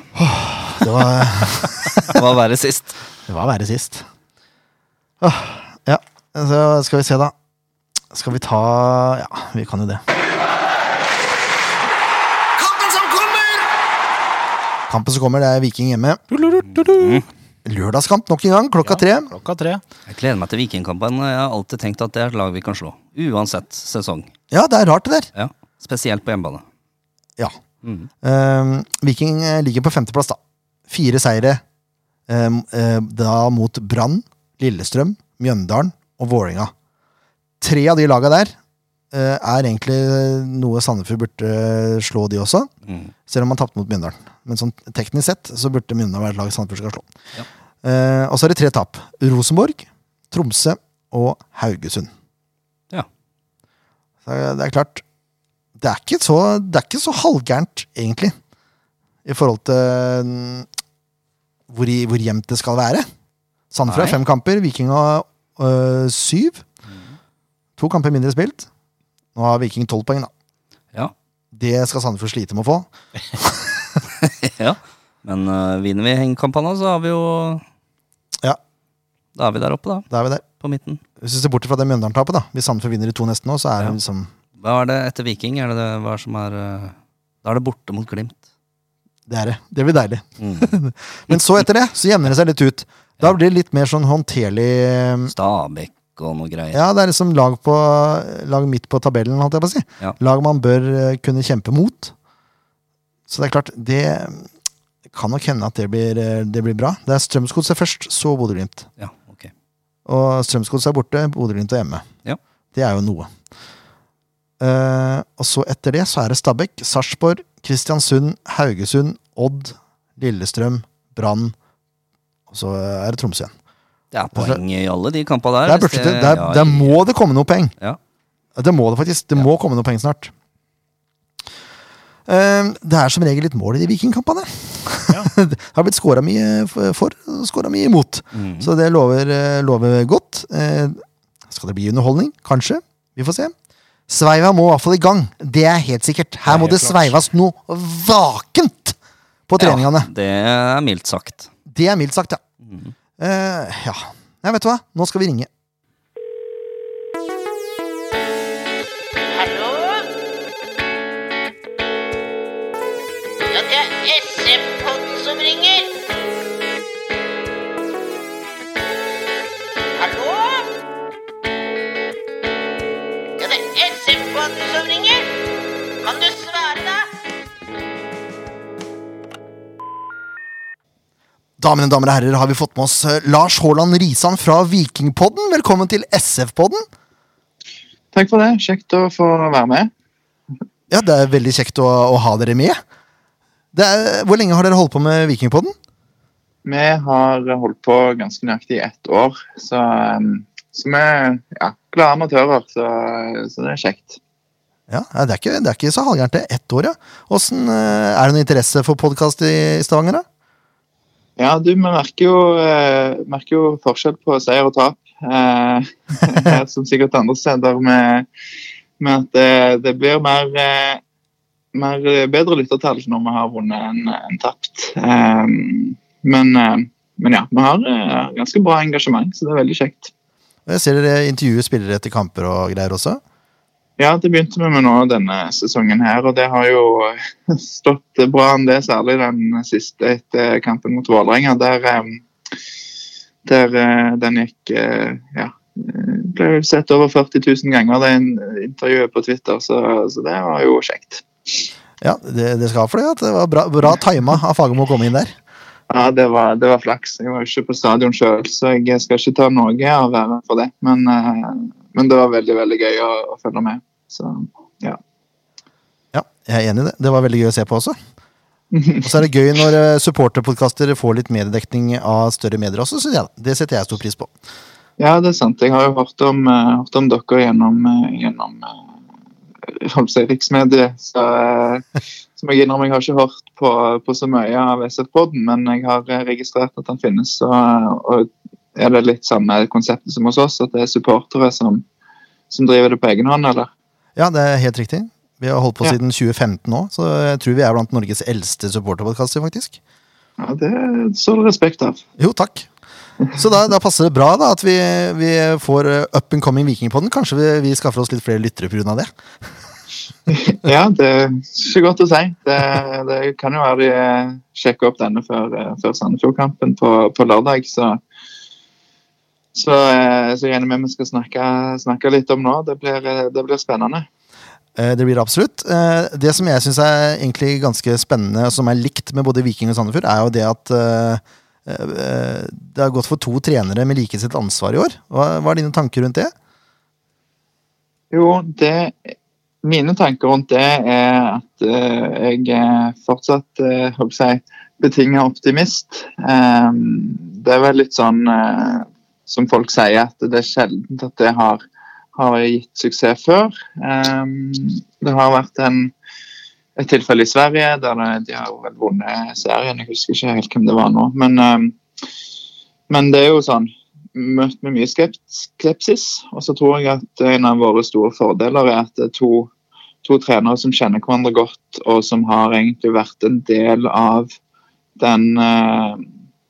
Det var, Det var verre sist. det var verre sist. Ja, så skal vi se, da. Skal vi ta Ja, vi kan jo det. Kampen som kommer! Kampen som kommer, det er Viking hjemme. Lørdagskamp nok en gang, klokka tre. Klokka tre. Jeg gleder meg til Vikingkampen. Jeg har alltid tenkt at det er et lag vi kan slå. Uansett sesong. Ja, det er rart, det der. Ja, Spesielt på hjemmebane. Ja. Mm. Eh, Viking eh, ligger på femteplass, da. Fire seire eh, da mot Brann, Lillestrøm, Mjøndalen og Vålerenga. Tre av de laga der uh, er egentlig noe Sandefjord burde slå, de også. Mm. Selv om man tapte mot Mjøndalen. Men sånn teknisk sett så burde Mjøndalen være et lag Sandefjord skal slå. Ja. Eh, og så er det tre tap. Rosenborg, Tromsø og Haugesund. Ja. Så det er klart Det er ikke så, det er ikke så halvgærent, egentlig. I forhold til mm, hvor, i, hvor jevnt det skal være. Sandefjord har fem kamper, Viking har øh, syv. To kamper mindre spilt. Nå har Viking tolv poeng, da. Ja. Det skal Sandefjord slite med å få. ja. Men øh, vinner vi hengekampene, så har vi jo Ja. Da er vi der oppe, da. Da er vi der. På midten. Hvis du ser bort fra det Mjøndalen-tapet, da. Hvis Sandefjord vinner de to neste nå, så er Ja. det liksom Hva er det etter Viking? Er det det hva som er øh, Da er det borte mot Glimt. Det er det. Det blir deilig. Mm. Men så etter det, så jevner det seg litt ut. Da blir det litt mer sånn håndterlig Stabæk og noe greier. Ja, det er liksom lag, på, lag midt på tabellen, holdt jeg på å si. Ja. Lag man bør eh, kunne kjempe mot. Så det er klart, det kan nok hende at det blir, eh, det blir bra. Det er Strømsgodset først, så Bodø-Glimt. Ja, ok. Og Strømsgodset er borte, Bodø-Glimt er hjemme. Ja. Det er jo noe. Uh, og så etter det så er det Stabæk, Sarpsborg, Kristiansund, Haugesund, Odd, Lillestrøm, Brann. Og så er det Tromsø igjen. Det er poeng i alle de kampene der. Det- det, der, ja, der må det komme noe poeng. Ja. Det må det faktisk. Det må komme noe poeng snart. Eh, Det er som regel litt mål i de vikingkampene. det har blitt skåra mye for og skåra mye imot. Mm. Så det lover, eh, lover godt. Eh, Skal det bli underholdning? Kanskje. Vi får se. Sveiva må i hvert fall i gang. Det er helt sikkert. Her må det klart. sveivas noe vakent på treningene. Ja, det er mildt sagt. Det er mildt sagt, ja. Mm. Uh, ja. Nei, vet du hva? Nå skal vi ringe. Damer og damer og herrer, har vi fått med oss eh, Lars Haaland Risan fra Vikingpodden. Velkommen til SF-podden. Takk for det. Kjekt å få være med. Ja, det er veldig kjekt å, å ha dere med. Det er, hvor lenge har dere holdt på med Vikingpodden? Vi har holdt på ganske nøyaktig i ett år, så, um, så vi er ja, glade amatører. Så, så det er kjekt. Ja, Det er ikke, det er ikke så halvgærent, det. Ett år, ja. Hvordan, eh, er det noe interesse for podkast i, i Stavanger, da? Ja, du, vi merker jo, eh, merker jo forskjell på seier og tap. Eh, som sikkert andre steder med, med at det, det blir mer, eh, mer bedre lyttertall når vi har vunnet enn en tapt. Eh, men, eh, men ja, vi har ganske bra engasjement, så det er veldig kjekt. Jeg ser dere intervjuer spillere etter kamper og greier også. Ja, det begynte vi med nå denne sesongen her, og det har jo stått bra enn det, særlig den siste etter kampen mot Vålerenga. Der, eh, der eh, den gikk eh, Ja. Ble sett over 40 000 ganger, det intervjuet på Twitter, så, så det var jo kjekt. Ja, det, det skal for det. At det var bra, bra tima av Fagermo å komme inn der. Ja, det var, det var flaks. Jeg var jo ikke på stadion sjøl, så jeg skal ikke ta noe av æren for det. Men, men det var veldig, veldig gøy å, å følge med. Så ja. Ja, jeg er enig i det. Det var veldig gøy å se på også. Og så er det gøy når eh, supporterpodkaster får litt mediedekning av større medier også, syns jeg. da. Det setter jeg stor pris på. Ja, det er sant. Jeg har jo hørt om, eh, hørt om dere gjennom, eh, gjennom uh, riksmediet. Så, uh, som jeg innrømmer, jeg har ikke hørt på, på så mye av SF-podden, men jeg har registrert at den finnes. Eh, og er det litt samme konseptet som hos oss, at det er supportere som, som driver det på egen hånd, eller? Ja, det er helt riktig. Vi har holdt på Ja. siden 2015 nå, så jeg tror vi er blant Norges eldste supporterpodkaster, faktisk. Ja, Det står det respekt av. Jo, takk. Så da, da passer det bra da at vi, vi får eh, up and coming Vikingpodden. Kanskje vi, vi skaffer oss litt flere lyttere pga. det. Ja, det er ikke godt å si. Det, det kan jo være de eh, sjekker opp denne før, eh, før Sandefjord-kampen på, på lørdag. Så, så, så jeg regner med vi skal snakke, snakke litt om nå. Det blir, eh, det blir spennende. Eh, Det blir det absolutt. Eh, Det som jeg syns er egentlig ganske spennende, og som er likt med både Viking og Sandefjord, er jo det at eh, eh, det har gått for to trenere med like sitt ansvar i år. Hva, er dine tanker rundt det? Jo, det Mine tanker rundt det er at eh, jeg er fortsatt håper jeg, betinga optimist. Eh, det er vel litt sånn eh, som folk sier, at det er sjelden at det har, har gitt suksess før. Um, det har vært en, et tilfelle i Sverige der de har vel vunnet serien. Jeg husker ikke helt hvem det var nå. Men, um, men det er jo sånn møtt med mye skepsis. Og så tror jeg at en av våre store fordeler er at det er to, to trenere som kjenner hverandre godt, og som har egentlig vært en del av den, eh,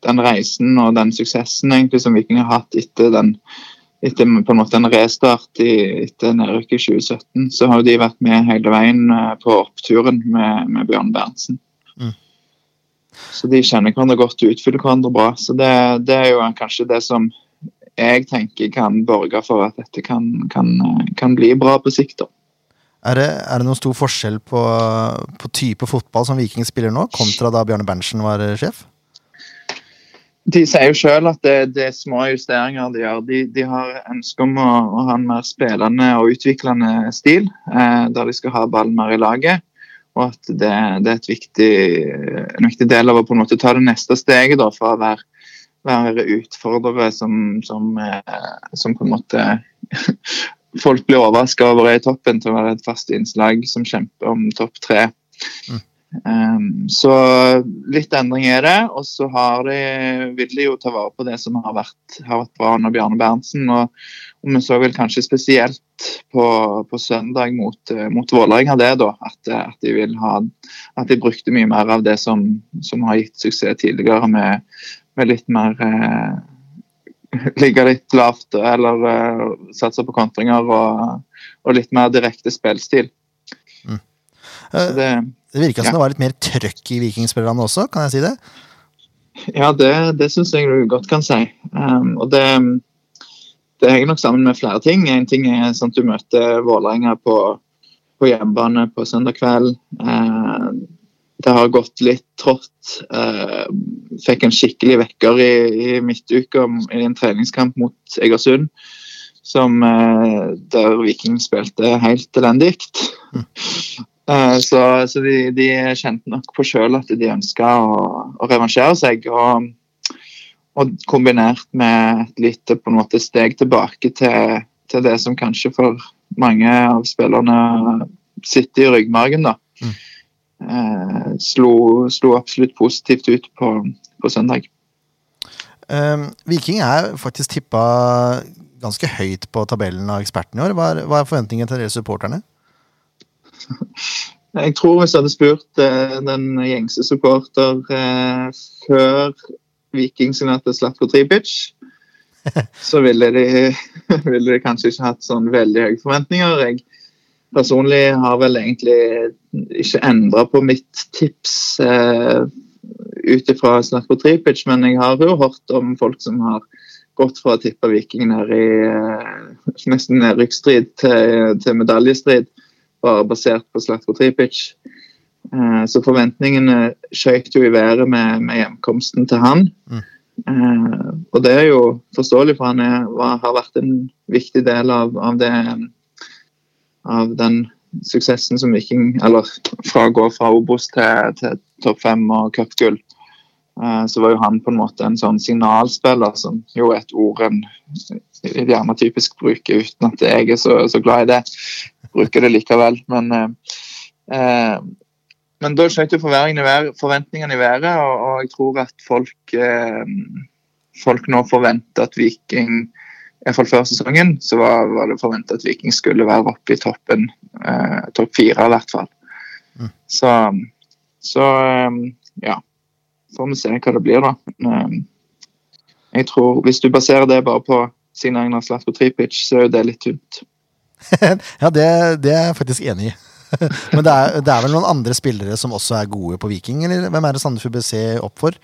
den reisen og den suksessen egentlig som Viking har hatt etter den etter på en måte en restart i, etter nedrykket i 2017, så har de vært med hele veien eh, på oppturen med, med Bjørn Berntsen. Mm. Så de kjenner hverandre godt og utfyller hverandre bra. Så det, det er jo kanskje det som jeg tenker kan borge for at dette kan, kan, kan bli bra på sikt. da. Er det, er det noen stor forskjell på, på type fotball som Viking spiller nå, kontra da Bjarne Berntsen var eh, sjef? De sier jo selv at det, det er små justeringer de gjør. De, de har ønske om å, å ha en mer spillende og utviklende stil, eh, der de skal ha ballen mer i laget. Og at det, det er viktig, en viktig del av å på en måte ta det neste steget da, fra å være, være utfordrere som, som, eh, som på en måte folk blir overraska over er i toppen, til å være et fast innslag som kjemper om topp tre. Mm. Um, så litt endring er det, og så de, vil de jo ta vare på det som har vært, har vært bra under Bjarne Berntsen. Og, vi så vel kanskje spesielt på, på søndag mot, eh, mot Vålerenga det, da. At, at, de vil ha, at de brukte mye mer av det som, som har gitt suksess tidligere, med, med litt mer eh, Ligge litt lavt eller eh, satse på kontringer og, og litt mer direkte spillstil. Eh, det, Det virka som Ja. det var litt mer trøkk i vikingspillerne også, kan jeg si det? Ja, det, det syns jeg du godt kan si. Um, og det, det henger nok sammen med flere ting. En ting er sånn at du møter Vålerenga på, på hjemmebane på søndag kveld. Uh, det har gått litt trått. Uh, fikk en skikkelig vekker i, i midtuka i en treningskamp mot Egersund. Som, uh, der Viking spilte helt elendig. Eh, Så, så de, de kjente nok på sjøl at de ønska å, å revansjere seg. Og, og kombinert med et lite på en måte steg tilbake til, til det som kanskje for mange av spillerne sitter i ryggmargen. da. Mm. Eh, slo, slo absolutt positivt ut på, på søndag. Eh, Viking er faktisk tippa ganske høyt på tabellen av ekspertene i år. Hva er, hva er forventningen til dere supporterne? Jeg tror hvis jeg hadde spurt eh, den gjengse supporter eh, før Viking signerte Slatko Tripic, så ville de, ville de kanskje ikke hatt sånn veldig høye forventninger. Jeg personlig har vel egentlig ikke endra på mitt tips eh, ut ifra Slatko Tripic, men jeg har jo hørt om folk som har gått fra å tippe Viking ned i eh, nesten nedrykksstrid til, til medaljestrid bare basert på Slatko Tripic. Eh, så forventningene skjøt jo i været med, med hjemkomsten til han. Mm. Eh, og det er jo forståelig, for han er, har vært en viktig del av, av, det, av den suksessen som Viking Eller fra å gå fra Obos til, til topp fem og cupgull. Eh, så var jo han på en måte en sånn signalspiller, som jo er et ord en gjerne typisk bruker uten at jeg er så, så glad i det bruker det likevel. Men, eh, eh, men da skjøt jo forventningene i været, og, og jeg tror at folk, eh, folk nå forventer at Viking Iallfall før sesongen så var, var det forventa at Viking skulle være oppe i toppen. Eh, topp fire, i hvert fall. Mm. Så, så eh, ja. Får vi se hva det blir, da. Men, eh, jeg tror Hvis du baserer det bare på signeringen av Slatko Tripic, så er det litt tynt. Ja, det, det er jeg faktisk enig i. Men det er, det er vel noen andre spillere som også er gode på Viking, eller hvem er det Sandefjord bør se opp for?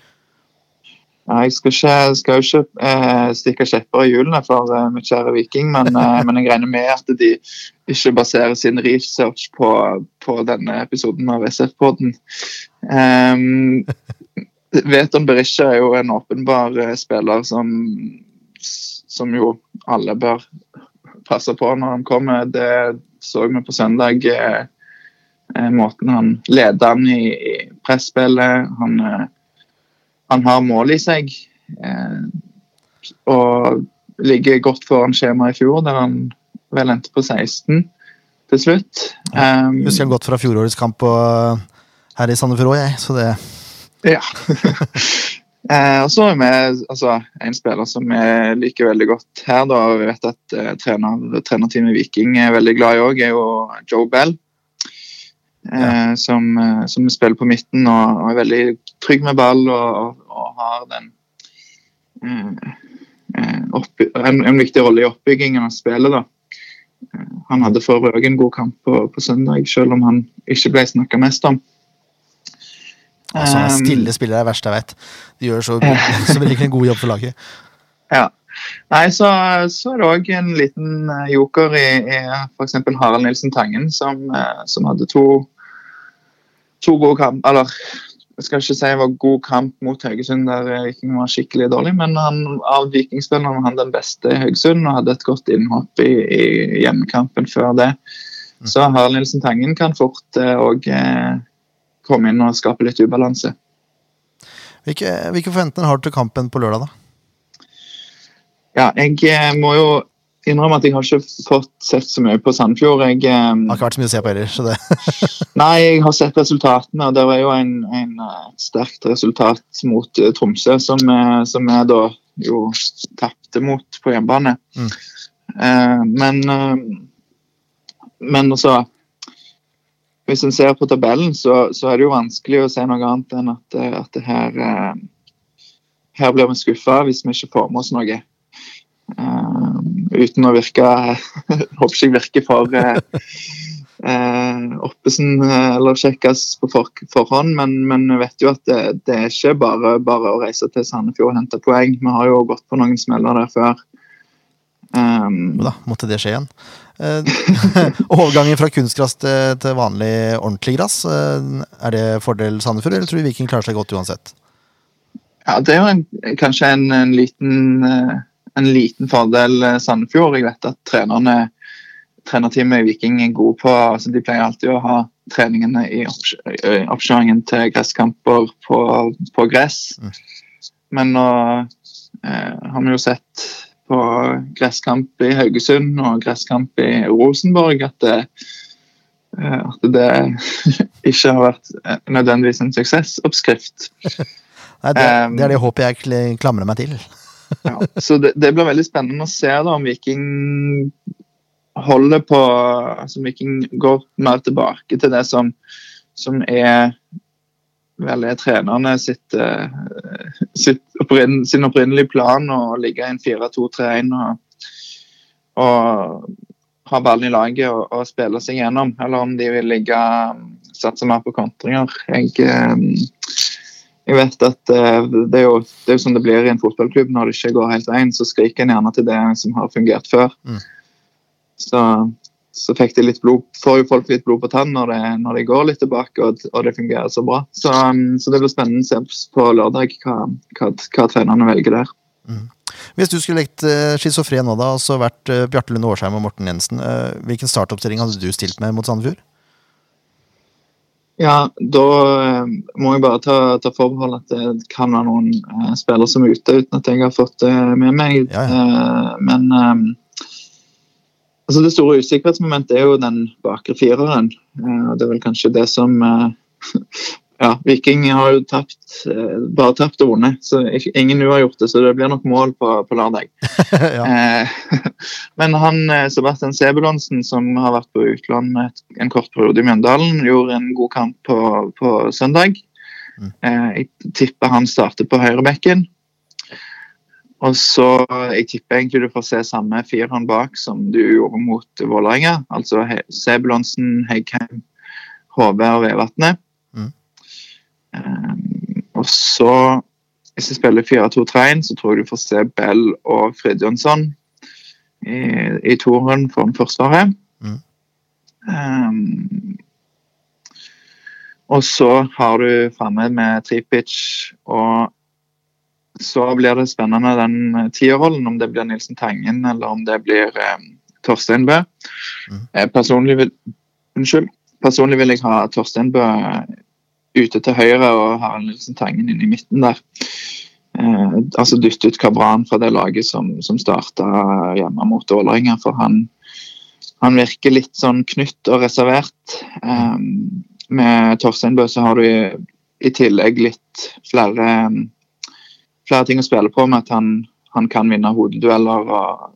Nei, Jeg skal, ikke, skal jo ikke eh, stikke kjepper i hjulene for eh, mitt kjære Viking, men, eh, men jeg regner med at de ikke baserer sin research på, på denne episoden av SF-podden. Um, Veton Berisha er jo en åpenbar eh, spiller som, som jo alle bør passe på når han kommer. Det så vi på søndag. eh, eh, Måten han leder han i, i presspillet. Han, eh, han har mål i seg. eh, Og ligger godt foran skjemaet i fjor, der han vel endte på 16 til slutt. Um, Husker han godt fra fjorårets kamp her i Sandefjord òg, jeg. Så det Ja. eh, og så har vi altså, en spiller som vi liker veldig godt her. da, Vi vet at eh, trener, trenerteamet Viking er veldig glad i òg, er jo Joe Bell. Eh, som, eh, som spiller på midten og, og er veldig trygg med ball og, og, og har den eh, eh, en, en viktig rolle i oppbyggingen av spillet. da. Han hadde for øvrig en god kamp på, på søndag, selv om han ikke ble snakka mest om. Altså, Um, Stille spillere er det verste jeg vet. De gjør så, så virkelig en god jobb for laget. Ja. Nei, så, så er det òg en liten eh, joker i, i f.eks. Harald Nilsen Tangen, som, eh, som hadde to, to gode kamp Eller jeg skal ikke si det var god kamp mot Haugesund, der eh, Viking var skikkelig dårlig, men han, av vikingspillerne var han den beste i Haugesund og hadde et godt innhopp i, i hjemmekampen før det. Så Harald Nilsen Tangen kan fort òg eh, komme inn og skape litt ubalanse. Hvilke, hvilke forventninger har du til kampen på lørdag, da? Ja, jeg eh, må jo innrømme at jeg har ikke fått sett så mye på Sandfjord. Jeg, Det har ikke vært så mye å se på heller. Så det, nei, jeg har sett resultatene, og det var jo en, en eh, sterkt resultat mot Tromsø, som, som jeg da jo tapte mot på hjemmebane. Mm. Eh, men eh, men altså Hvis en ser på tabellen, så, så er det jo vanskelig å se noe annet enn at, eh, at det her eh, her blir vi skuffa hvis vi ikke får med oss noe. Eh, uten å virke Håper ikke jeg virker for uh, oppesen eller sjekkes på for, forhånd, men, men vi vet jo at det, det er ikke bare, bare å reise til Sandefjord og hente poeng. Vi har jo gått på noen smeller der før. Um, da, måtte det skje igjen. Eh, overgangen fra kunstgress til, til vanlig ordentlig gress, eh, er det fordel Sandefjord, eller tror du Viking klarer seg godt uansett? ja, det er jo en, kanskje en, en, liten, eh, en liten fordel Sandefjord. Jeg vet at trenerne trenerteamet i Viking er gode på altså De pleier alltid å ha treningene i oppkjøringen til gresskamper på, på gress. Mm. Men nå eh, har vi jo sett på gresskamp i Haugesund og gresskamp i Rosenborg at det, eh, at det ikke har vært eh, nødvendigvis en suksessoppskrift. Nei, det, Um, det er det håpet jeg klamrer meg til. Ja, så det, det blir veldig spennende å se da, om Viking holder på altså Viking går mer tilbake til det som, som er vel er trenerne sitt, eh, sitt opprinn, sin opprinnelige plan å ligge i en 4-2-3-1 og, og ha ballen i laget og, og spille seg gjennom, eller om de vil ligge satse mer på kontringer. Jeg, eh, jeg vet at eh, det er, jo, det er jo sånn det blir i en fotballklubb. Når det ikke går helt veien, så skriker en gjerne til det som har fungert før. Mm. Så, så fikk de litt blod, får jo folk litt blod på tann når, det, når de går litt tilbake og, og det fungerer så bra. Så, um, så det blir spennende å se på lørdag hva, hva, hva trenerne velger der. Hvis du skulle lekt uh, schizofren nå, da, og så vært uh, Bjarte Lunde Årsheim og Morten Jensen, eh, hvilken startoppstilling hadde du stilt med mot Sandefjord? Ja, da eh, må jeg bare ta, ta forbehold at det kan være noen eh, spillere som er ute, uten at jeg har fått det med meg. Ja, Eh, men eh, altså det store usikkerhetsmomentet er jo den bakre fireren. Eh, og det er vel kanskje det som eh, Ja, Viking har jo tapt, eh, bare tapt og vunnet, så ingen uavgjorte, har gjort det, så det blir nok mål på, på lørdag. ja. Men han, Sebastian Sebulonsen, som har vært på utlån en kort periode i Mjøndalen, gjorde en god kamp på, på søndag. Mm. Jeg tipper han starter på høyrebekken. Og så Jeg tipper egentlig du får se samme fireren bak som du gjorde mot Vålerenga. Altså He- Sebulonsen, Heggheim, HV og Vevatnet. Mm. Um, og så, hvis jeg spiller 4-2-3-1, så tror jeg du får se Bell og Fridtjonsson i, i toeren foran Forsvaret. Mm. Um, og så har du framme med Tripic, og så blir det spennende den tierrollen, om det blir Nilsen Tangen eller om det blir eh, Torstein Bø. Eh, personlig, vil, unnskyld, personlig vil jeg ha Torstein Bø ute til høyre og Harald Nilsen Tangen inn i midten der. Eh, altså dytte ut Kabran fra det laget som, som starta hjemme mot Vålerenga, for han, han virker litt sånn knytt og reservert. Eh, med Torstein Bø så har du i, i tillegg litt flere flere ting å spille på med at han, han kan vinne hodedueller og,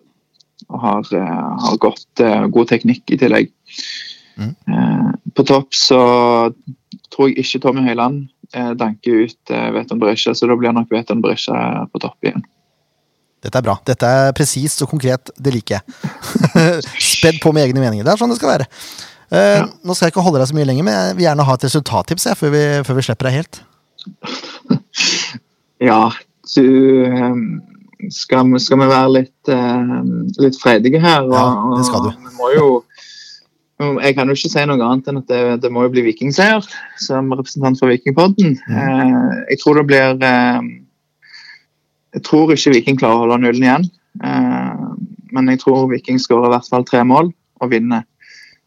og har, eh, har godt, eh, god teknikk i tillegg. Mm. Eh, på topp så tror jeg ikke Tommy Høiland danker ut Veton Berisha, så da blir nok Veton Berisha på topp igjen. Dette er bra. Dette er presist og konkret. Det liker jeg. Spedd på med egne meninger. Det er sånn det skal være. Eh, Nå skal jeg ikke holde deg så mye lenger, men jeg vil gjerne ha et resultattips jeg, før, vi, før vi slipper deg helt. Ja, du ehm, skal, vi- skal vi være litt, uh, litt freidige her? Og, Ja, det skal du. Vi må jo jeg kan jo ikke si noe annet enn at det, det må jo bli vikingseier, som representant for Vikingpodden. Eh, jeg tror det blir uh, Jeg tror ikke Viking klarer å holde nullen igjen. Uh, men jeg tror Viking skårer i hvert fall tre mål og vinner.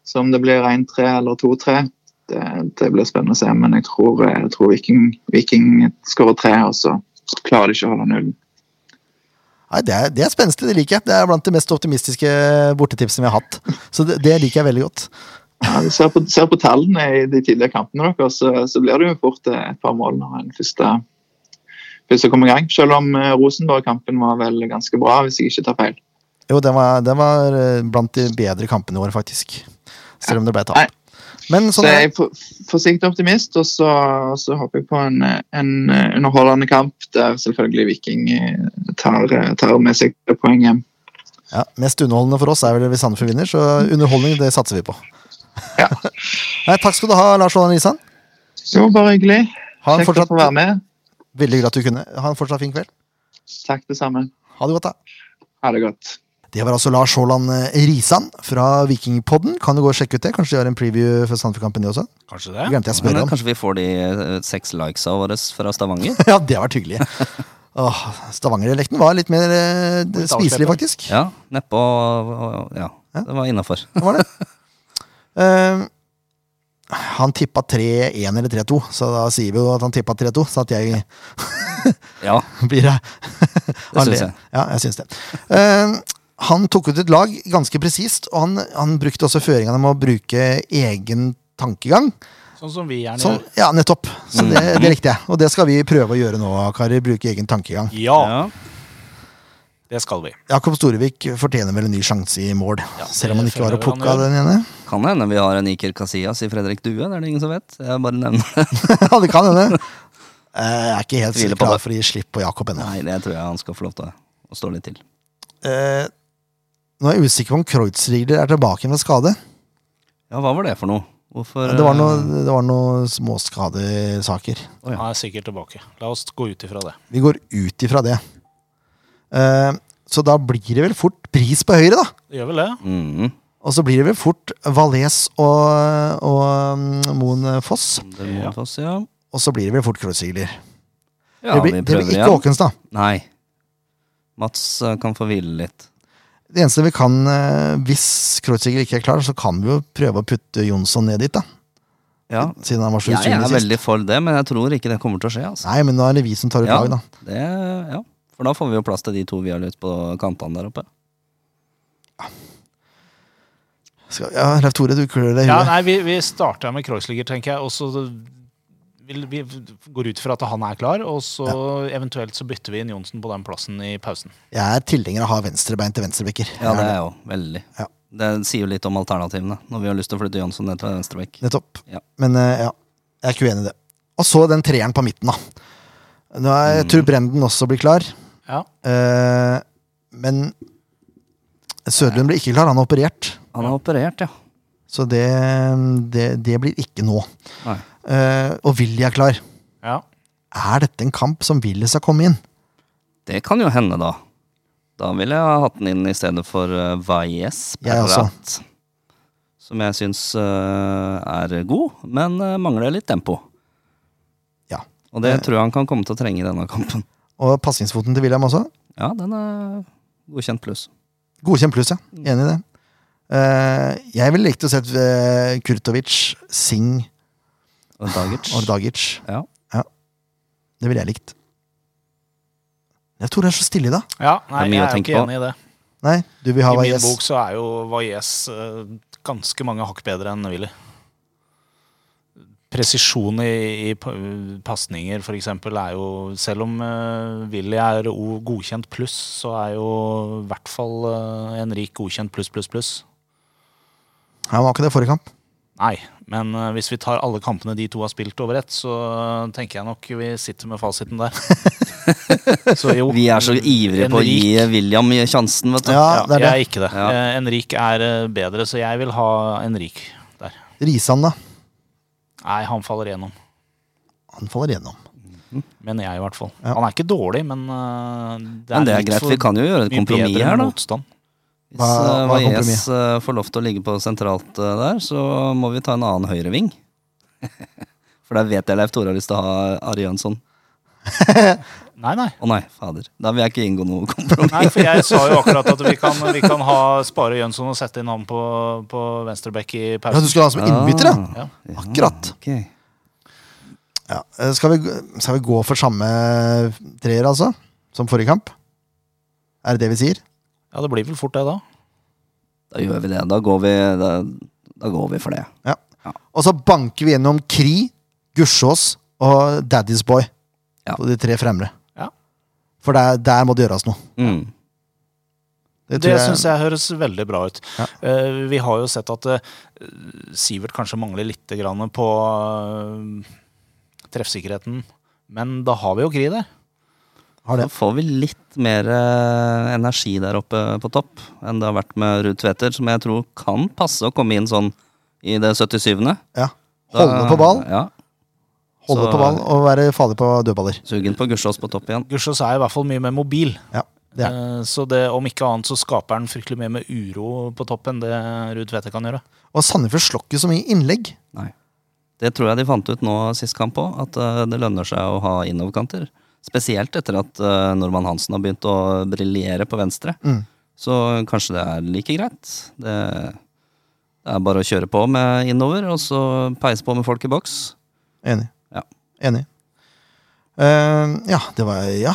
Så om det blir 1-3 eller 2-3, det, det blir spennende å se. Men jeg tror, jeg tror Viking, Viking skårer tre, og så klarer de ikke å holde nullen. Nei, det er, det er spenstig, det liker jeg. Det er blant de mest optimistiske bortetipsene vi har hatt. Så det, det liker jeg veldig godt. Ja, ser på, ser på tallene i de tidligere kampene deres, så, så blir det jo fort eh, et par mål når en første, første kommer i gang. Selv om eh, Rosenborg-kampen var vel ganske bra, hvis jeg ikke tar feil. Jo, den var, den var eh, blant de bedre kampene våre, faktisk. Selv om det ble Nei. Men Så sånn jeg er er for, forsiktig optimist, og så, så håper jeg på en, en underholdende kamp der selvfølgelig Viking eh, tar, eh, tar med seg poeng hjem. ja, Mest underholdende for oss er vel hvis Sandefjord vinner, så underholdning det satser vi på. Ja. Nei, takk skal du ha, Lars Aaland Risan. Jo, bare hyggelig. Ha en Kjekt å fortsatt, få være med. veldig glad at du kunne. Ha en fortsatt fin kveld. Takk det samme. Ha det godt, da. Ha det godt. Det var altså Lars Haaland eh, Risan fra Vikingpodden. Kan du gå og sjekke ut det? Kanskje de har en preview for Sandefjord-kampen, de også? Kanskje Det glemte jeg å spørre om. kanskje vi får de eh, seks likesa våre fra Stavanger? Ja, det har vært hyggelig. Åh, Stavanger-dialekten var litt mer eh, Litt spiselig, faktisk. Ja, nedpå og- Ja, det var innafor. Det var det. Eh, han tippa 3-1 eller 3-2, så da sier vi jo at han tippa 3-2, så at jeg Ja, blir det. det syns jeg. Ja, jeg syns det. Eh, han tok ut et lag ganske presist, og han, han brukte også føringene med å bruke egen tankegang. Sånn som vi gjerne Sånn, gjør. ja, nettopp. Så det, det likte jeg. Og det skal vi prøve å gjøre nå, karer. Bruke egen tankegang. Ja, ja. det skal vi. Jakob Storevik fortjener vel en ny sjanse i mål. Ja, Selv om han ikke var og føler av den ene. Kan det hende vi har en Iker Casillas i Fredrik Due? Det er det ingen som vet. Jeg bare nevner det. ja, det kan hende. Eh, Jeg er ikke helt sikker på klar det. for å gi slipp på Jakob ennå. Nei, det tror jeg han skal få lov til å stå litt til. Eh, Nå er jeg usikker på om Kreutzriegler er tilbake med skade. Ja, hva var det for noe? Hvorfor Det var noen noe, det var noe småskadesaker. Oh, ja. Han er sikkert tilbake. La oss gå ut ifra det. Vi går ut ifra det. Uh, Så da blir det vel fort pris på høyre, da. Det gjør vel det? Mm. Og så blir det vel fort Valais og, og mm, Moen Foss. Foss, ja. Og så blir det vel fort Kreutzriegler. Ja, det, blir, det blir ikke igjen. Åkenstad. Nei. Mats eh, kan få hvile litt. Det eneste vi kan, eh, hvis Kreutzriegler ikke er klar, så kan vi jo prøve å putte Jonsson ned dit, da. Ja, Siden han var så jeg er sist. veldig for det, men jeg tror ikke det kommer til å skje. Altså. Nei, men nå er det vi som tar ut Ja. lag, da. Det, ja. For da får vi jo plass til de to vi har lyst på kantene der oppe. Skal, ja, Leif Tore, du klør deg i Ja, nei, vi, vi starter med Kreuzliger, tenker jeg. Og så vil vi går ut fra at han er klar, og så eventuelt så bytter vi inn Johnsen på den plassen i pausen. Jeg er tilhenger av å ha venstrebein til venstrebekker. Ja, det er jeg jo veldig. Ja. Det sier jo litt om alternativene, når vi har lyst til å flytte Jonsson ned til venstrebekk. Nettopp. Ja. Men eh, ja, jeg er ikke uenig i det. Og så den treeren på midten, da. Nå er, Mm. Jeg tror Brenden også blir klar. Ja. Eh, men Sødlund blir ikke klar, han er operert. Han har operert, ja. Så det, det, det blir ikke nå. Nei. Eh, og Willy er klar. Ja. Er dette en kamp som Willy skal komme inn? Det kan jo hende, da. Da ville jeg ha hatt den inn i stedet for uh, Valles. Også. Som jeg syns uh, er god, men uh, mangler litt tempo. Ja. Og det tror jeg han kan komme til å trenge i denne kampen. Og passingsfoten til William også. Ja, den er godkjent pluss. Godkjent pluss, ja. Enig i det. Uh, jeg ville likt å sett uh, Kurtovic, Singh Dagic. og Dagic. Ja. Det ville jeg likt. Jeg tror det er så stille i dag. Ja, nei, er jeg er ikke på. enig i det. Nei, du vil ha I min bok så er jo Valles eh, ganske mange hakk bedre enn Willy. Presisjon i, i pasninger, for eksempel, er jo Selv om uh, Willy er O godkjent pluss, så er jo i hvert fall uh, Henrik godkjent pluss, pluss, pluss. Han var ikke det forrige kamp. Nei, men eh, hvis vi tar alle kampene de to har spilt over ett, så tenker jeg nok vi sitter med fasiten der. så jo. Vi er så ivrige på å gi William sjansen, vet du. Ja, det er det. jeg er ikke det. Ja. Eh, Enrik er eh, bedre, så jeg vil ha Enrik der. Risan, da. Nei, han faller igjennom. Han faller gjennom. Mener jeg, i hvert fall. Ja. Han er ikke dårlig, men det er, Men det er greit, vi kan jo gjøre et kompromiss her, da. Motstand. Hvis Hva- hva er Valles eh, får lov til å ligge på sentralt eh, der, så må vi ta en annen høyreving. For der vet jeg Leif Tore har lyst til å ha Ari Jønsson. Nei, nei. Å nei, fader. Da vil jeg ikke inngå noe kompromiss. Nei, for jeg sa jo akkurat at vi kan, vi kan ha spare Jønsson og sette inn han på, på venstreback i Ja, du skulle ha han som innbytter, ja. Ja. Ja, Akkurat. ok. ja. eh, Skal, vi, skal vi gå for samme treer, altså? Som forrige kamp? Er det det vi sier? Ja, det blir vel fort det, da. Da gjør vi det. Da går vi, da, da går vi for det. Ja. Ja. Og så banker vi gjennom Kri, Gussiås og Daddy's Boy Ja. på de tre fremre. Ja. For der, der må det gjøres noe. Mm. Det Det jeg, syns jeg høres veldig bra ut. Ja. Uh, vi har jo sett at uh, Sivert kanskje mangler litt grann på uh, treffsikkerheten. Men da har vi jo Kri der. Har det. Så får vi litt mer eh, energi der oppe på topp enn det har vært med Ruud Tveter, som jeg tror kan passe å komme inn sånn i det 77. Ja. Holde på ball, Ja. holde Så- på ball og være farlig på dødballer. Sugen på Gussiås på topp igjen. Gussiås er i hvert fall mye mer mobil. Ja, det er. Eh, Så det, om ikke annet så skaper han fryktelig mye med uro på topp enn det Ruud Tveter kan gjøre. Og Sandefjord slår ikke så mye innlegg. Nei. Det tror jeg de fant ut nå sist kamp òg, at eh, det lønner seg å ha innoverkanter. Spesielt etter at uh, Norman Hansen har begynt å briljere på venstre. Mm. Så kanskje det er like greit. Det, det er bare å kjøre på med innover, og så peise på med folk i boks. Enig. Ja. Enig. Uh, ja, det var Ja.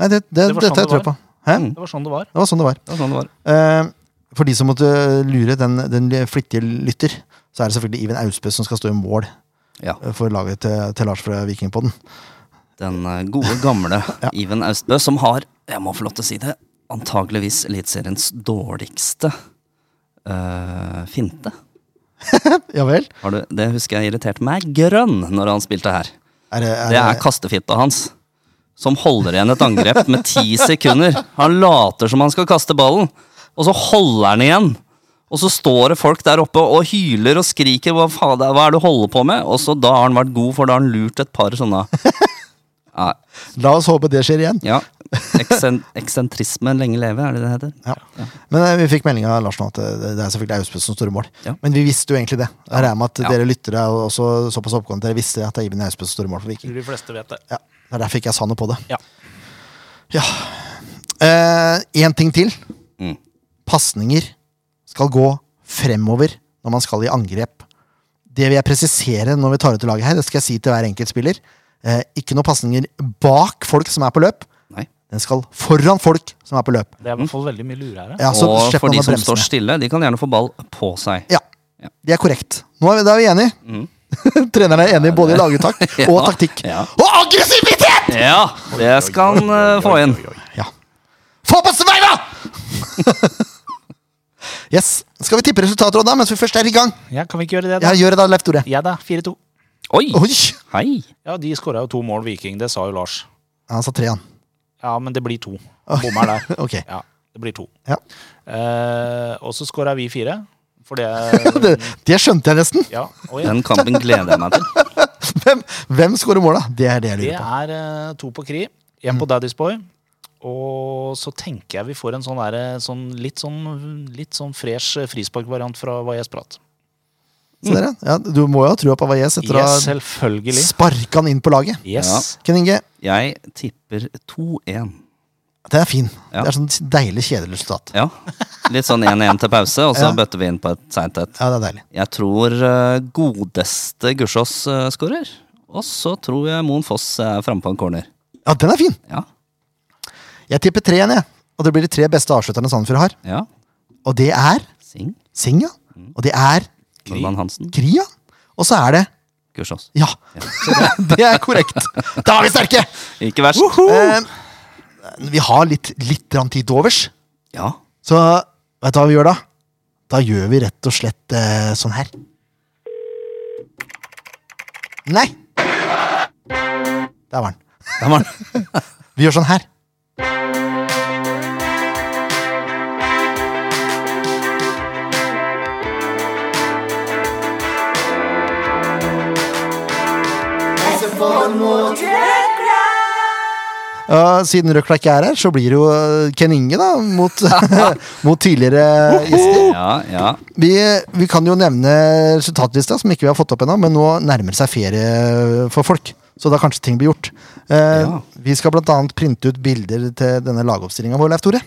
Nei, det, det, Det dette sånn tror jeg på. Hæ? Mm. Det var sånn det var. Det var sånn det var. Det var sånn det var. Uh, for de som måtte lure den, den flittige lytter, så er det selvfølgelig Iven Austbø som skal stå i mål Ja. eh, for laget til, til Lars fra Vikingpodden. Den eh, gode, gamle Iven Austbø, som har, jeg må få lov til å si det, antageligvis Eliteseriens dårligste uh, finte. Ja vel? Har du, det husker jeg irriterte meg grønn når han spilte her. Er det, er Det er kastefitta hans. Som holder igjen et angrep med ti sekunder. Han later som han skal kaste ballen, og så holder han igjen. Og så står det folk der oppe og hyler og skriker hva, faen, hva er det du holder på med? Og så da har han vært god, for da har han lurt et par sånne ja, La oss håpe det skjer igjen. ja. Eksen, eksentrisme lenge leve, er det det heter? Ja. Men eh, vi fikk melding av Lars nå at det, det er selvfølgelig Austbø som står i mål. Ja. Men vi visste jo egentlig det. Jeg regner med at Ja. dere lyttere er også såpass oppgående at dere visste at det er Iben Austbø som står i mål for Viking. de fleste vet det. Ja, Det er derfor ikke jeg sa noe på det. Ja. Ja. Én ting til. Mm. Pasninger skal gå fremover når man skal i angrep. Det vil jeg presisere når vi tar ut laget her. Det skal jeg si til hver enkelt spiller. Eh, ikke noen pasninger bak folk som er på løp. Nei. Den skal foran folk som er på løp. Det er i hvert fall veldig mye lurere. Ja, og for de som bremsene. står stille, de kan gjerne få ball på seg. Ja, Ja. det er korrekt. Nå er vi, da er vi enige. Mm. Treneren er enig både i laguttak Ja. og taktikk. Ja. Og aggressivitet! Ja, det skal han uh, få inn. Ja. Få på vei, da! yes. Skal vi tippe resultater da, mens vi først er i gang? Ja, Kan vi ikke gjøre det, da? Ja, gjør det da, Leif Tore. Ja da, 4-2. Oi! Oi! Hei! Ja, de skåra jo to mål, Viking. Det sa jo Lars. Ja, Han sa tre, han. Ja, men det blir to. Bommer der. Ok. Ja, det blir to. Ja. Eh, og så skåra vi fire. For det Det, det skjønte jeg nesten. Ja, ja. Den kampen gleder jeg meg til. Hvem, hvem skårer mål, da? Det er det jeg lurer på. Det er eh, to på Kri, én på Daddy's Boy. Og så tenker jeg vi får en sånn, der, sånn litt sånn litt sånn fresh frisparkvariant fra Valles Prat. Se dere. Ja, du må jo ha trua på Valles etter Yes, å ha selvfølgelig. sparka han inn på laget. Yes. Ken Inge, Jeg tipper 2-1. den er fin. Ja. Det er sånn deilig kjedelig resultat. Ja. Litt sånn 1-1 til pause, og så Ja. bøtter vi inn på et seint et. Ja, det er deilig. Jeg tror eh, godeste Gussiås uh, skårer. Og så tror jeg Moen Foss er framme på en corner. Ja, den er fin. Ja. Jeg tipper tre igjen, jeg. Og det blir de tre beste avslutterne Sandefjord har. ja. Og det er Sing. Singa. Og det er Normann Hansen. Kria. Og så er det Kursås. Ja. det er korrekt. Da er vi sterke! Ikke verst. Eh, vi har litt, litt tid overs. Ja. Så vet du hva vi gjør da? Da gjør vi rett og slett eh, sånn her. Nei! Der var den. Der var den. Vi gjør sånn her. Ja, siden Røkla ikke er her, så blir det jo eh, Ken Inge da, mot, mot tidligere gjester. Ja, ja. Vi, vi kan jo nevne resultatlista, som ikke vi har fått opp ennå, men nå nærmer det seg ferie for folk. Så da kanskje ting blir gjort. Eh, Ja. Vi skal annet printe ut bilder til denne lagoppstillinga vår, Leif Tore.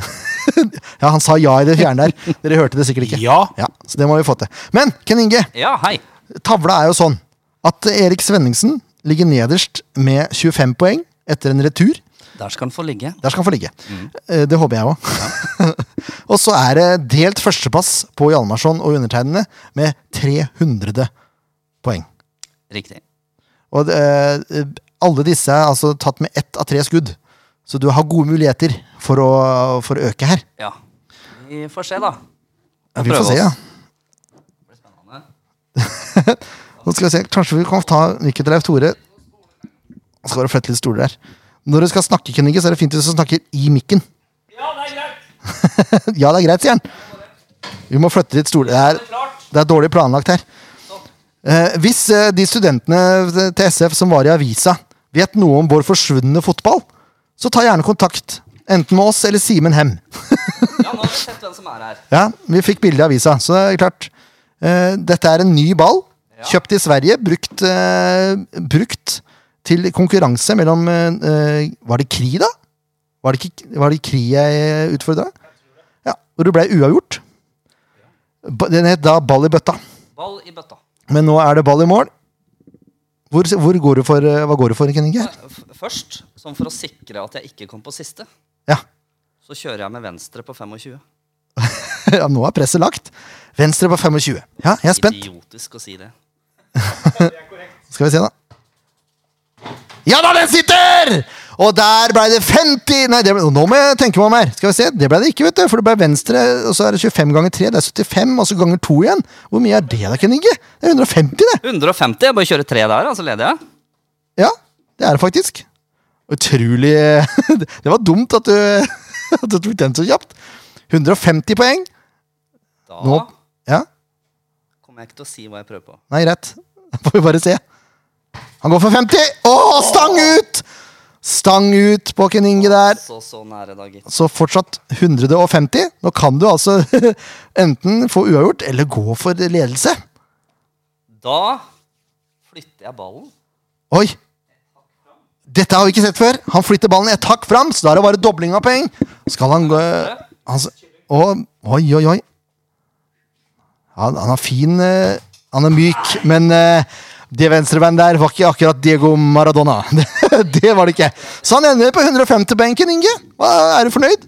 ja, han sa ja i det fjerne der. Dere hørte det sikkert ikke. Ja. Ja, Så det må vi få til. Men Ken Inge, ja, hei. tavla er jo sånn at Erik Svenningsen ligger nederst med 25 poeng etter en retur. Der skal han få ligge. Der skal han få ligge. Mm. Det håper jeg òg. og så er det delt førsteplass på Hjalmarsson og undertegnede med 300 poeng. Riktig. Og det, alle disse er altså tatt med ett av tre skudd. Så du har gode muligheter for å, for å øke her. Ja. Vi får se, da. Ja, vi får se, ja. Det blir spennende. Nå skal vi se, Kanskje vi kan ta mikken til Leif Tore. Så skal bare flytte litt stoler der. Når du skal snakke, Kenninge, så er det fint hvis du snakker i mikken. Ja, det er greit, ja, det er greit, sier han. Vi må flytte litt stoler. Det er, det er dårlig planlagt her. Eh, hvis eh, de studentene til SF som var i avisa, vet noe om vår forsvunne fotball, så ta gjerne kontakt. Enten med oss eller Simen Hem. Ja, nå har vi sett hvem som er her. Ja, vi fikk bilde i avisa, så det er klart. Eh, dette er en ny ball. Kjøpt i Sverige, brukt, uh, brukt til konkurranse mellom eh, Var det Kri, da? Var det, ikke, var det Kri jeg utfordra? Ja, hvor det ble uavgjort. Den het da Ball i bøtta. Ball i bøtta. Men nå er det ball i mål. Hvor, hvor går du for, hva går du for, Ken Inge? Først, sånn for å sikre at jeg ikke kom på siste, Ja. så kjører jeg med venstre på 25. ja, nå er presset lagt. Venstre på 25. Ja, jeg er spent. Idiotisk å si det. Skal vi se, da. Ja da, den sitter! Og der ble det 50 Nei, det ble, nå må jeg tenke meg om her. Skal vi se, Det ble det ikke, vet du. For det ble venstre, og så er det 25 ganger 3. Det er 75, og så ganger 2 igjen. Hvor mye er det, da, Kenninge? Det er 150, det. 150. Jeg bare kjører tre der, så leder jeg. Ja, det er det faktisk. Utrolig Det var dumt at du, at du tok den så kjapt. 150 poeng. Da Nå kommer jeg ikke til å si hva jeg prøver på. nei, greit. Da får vi bare se. Han går for 50! Å, stang ut! Stang ut på Keninge der. Så, så nære, da, gitt. Så fortsatt 150. Nå kan du altså enten få uavgjort eller gå for ledelse. Da flytter jeg ballen. Oi! Dette har vi ikke sett før. Han flytter ballen et hakk fram, så da er det bare dobling av poeng. Skal han gå han, Oi, oi, oi. Han, han er fin eh, Han er myk, men eh, det venstrebein der var ikke akkurat Diego Maradona. det var det ikke. Så han ender på 150-benken, Inge. Er du fornøyd?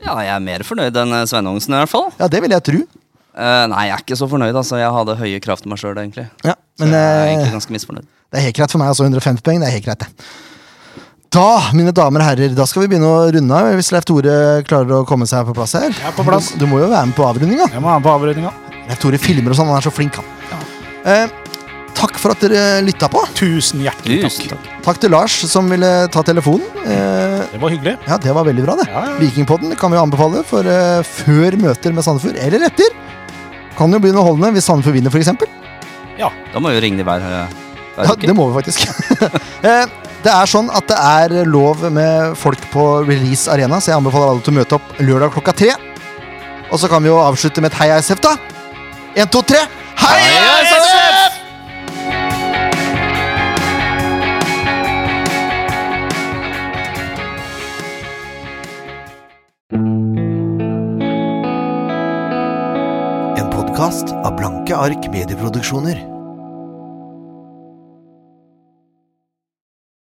Ja, jeg er mer fornøyd enn eh, Svennungsen, i hvert fall. Ja, det vil jeg tro. Uh, nei, jeg er ikke så fornøyd. altså Jeg hadde høye krav til meg sjøl, egentlig. Ja, Så men jeg er egentlig ganske misfornøyd. Det er helt greit for meg, altså 150 poeng. Det er helt greit, det. Da, mine damer og herrer, da skal vi begynne å runde av. Hvis Leif Tore klarer å komme seg på plass her. Jeg er på plass. Du, du må jo være med på avrundinga. Jeg må være med på avrundinga. Leif Tore filmer og sånn, han er så flink, han. Eh, takk for at dere lytta på. Tusen hjertelig takk. takk. Takk til Lars som ville ta telefonen. Eh, Det var hyggelig. ja, det var veldig bra, det. Ja, ja. Vikingpodden kan vi anbefale for eh, før møter med Sandefjord, eller etter. Kan jo bli underholdende hvis Sandefjord vinner, f.eks. Da må vi jo ringe hver, eh, hver Ja, uke. det må vi faktisk. Eh, det er sånn at det er lov med folk på Release Arena, så jeg anbefaler alle til å møte opp lørdag klokka tre. Og så kan vi jo avslutte med et Hei SF, da. En, to, tre. Heia SF! En podkast av Blanke ark medieproduksjoner.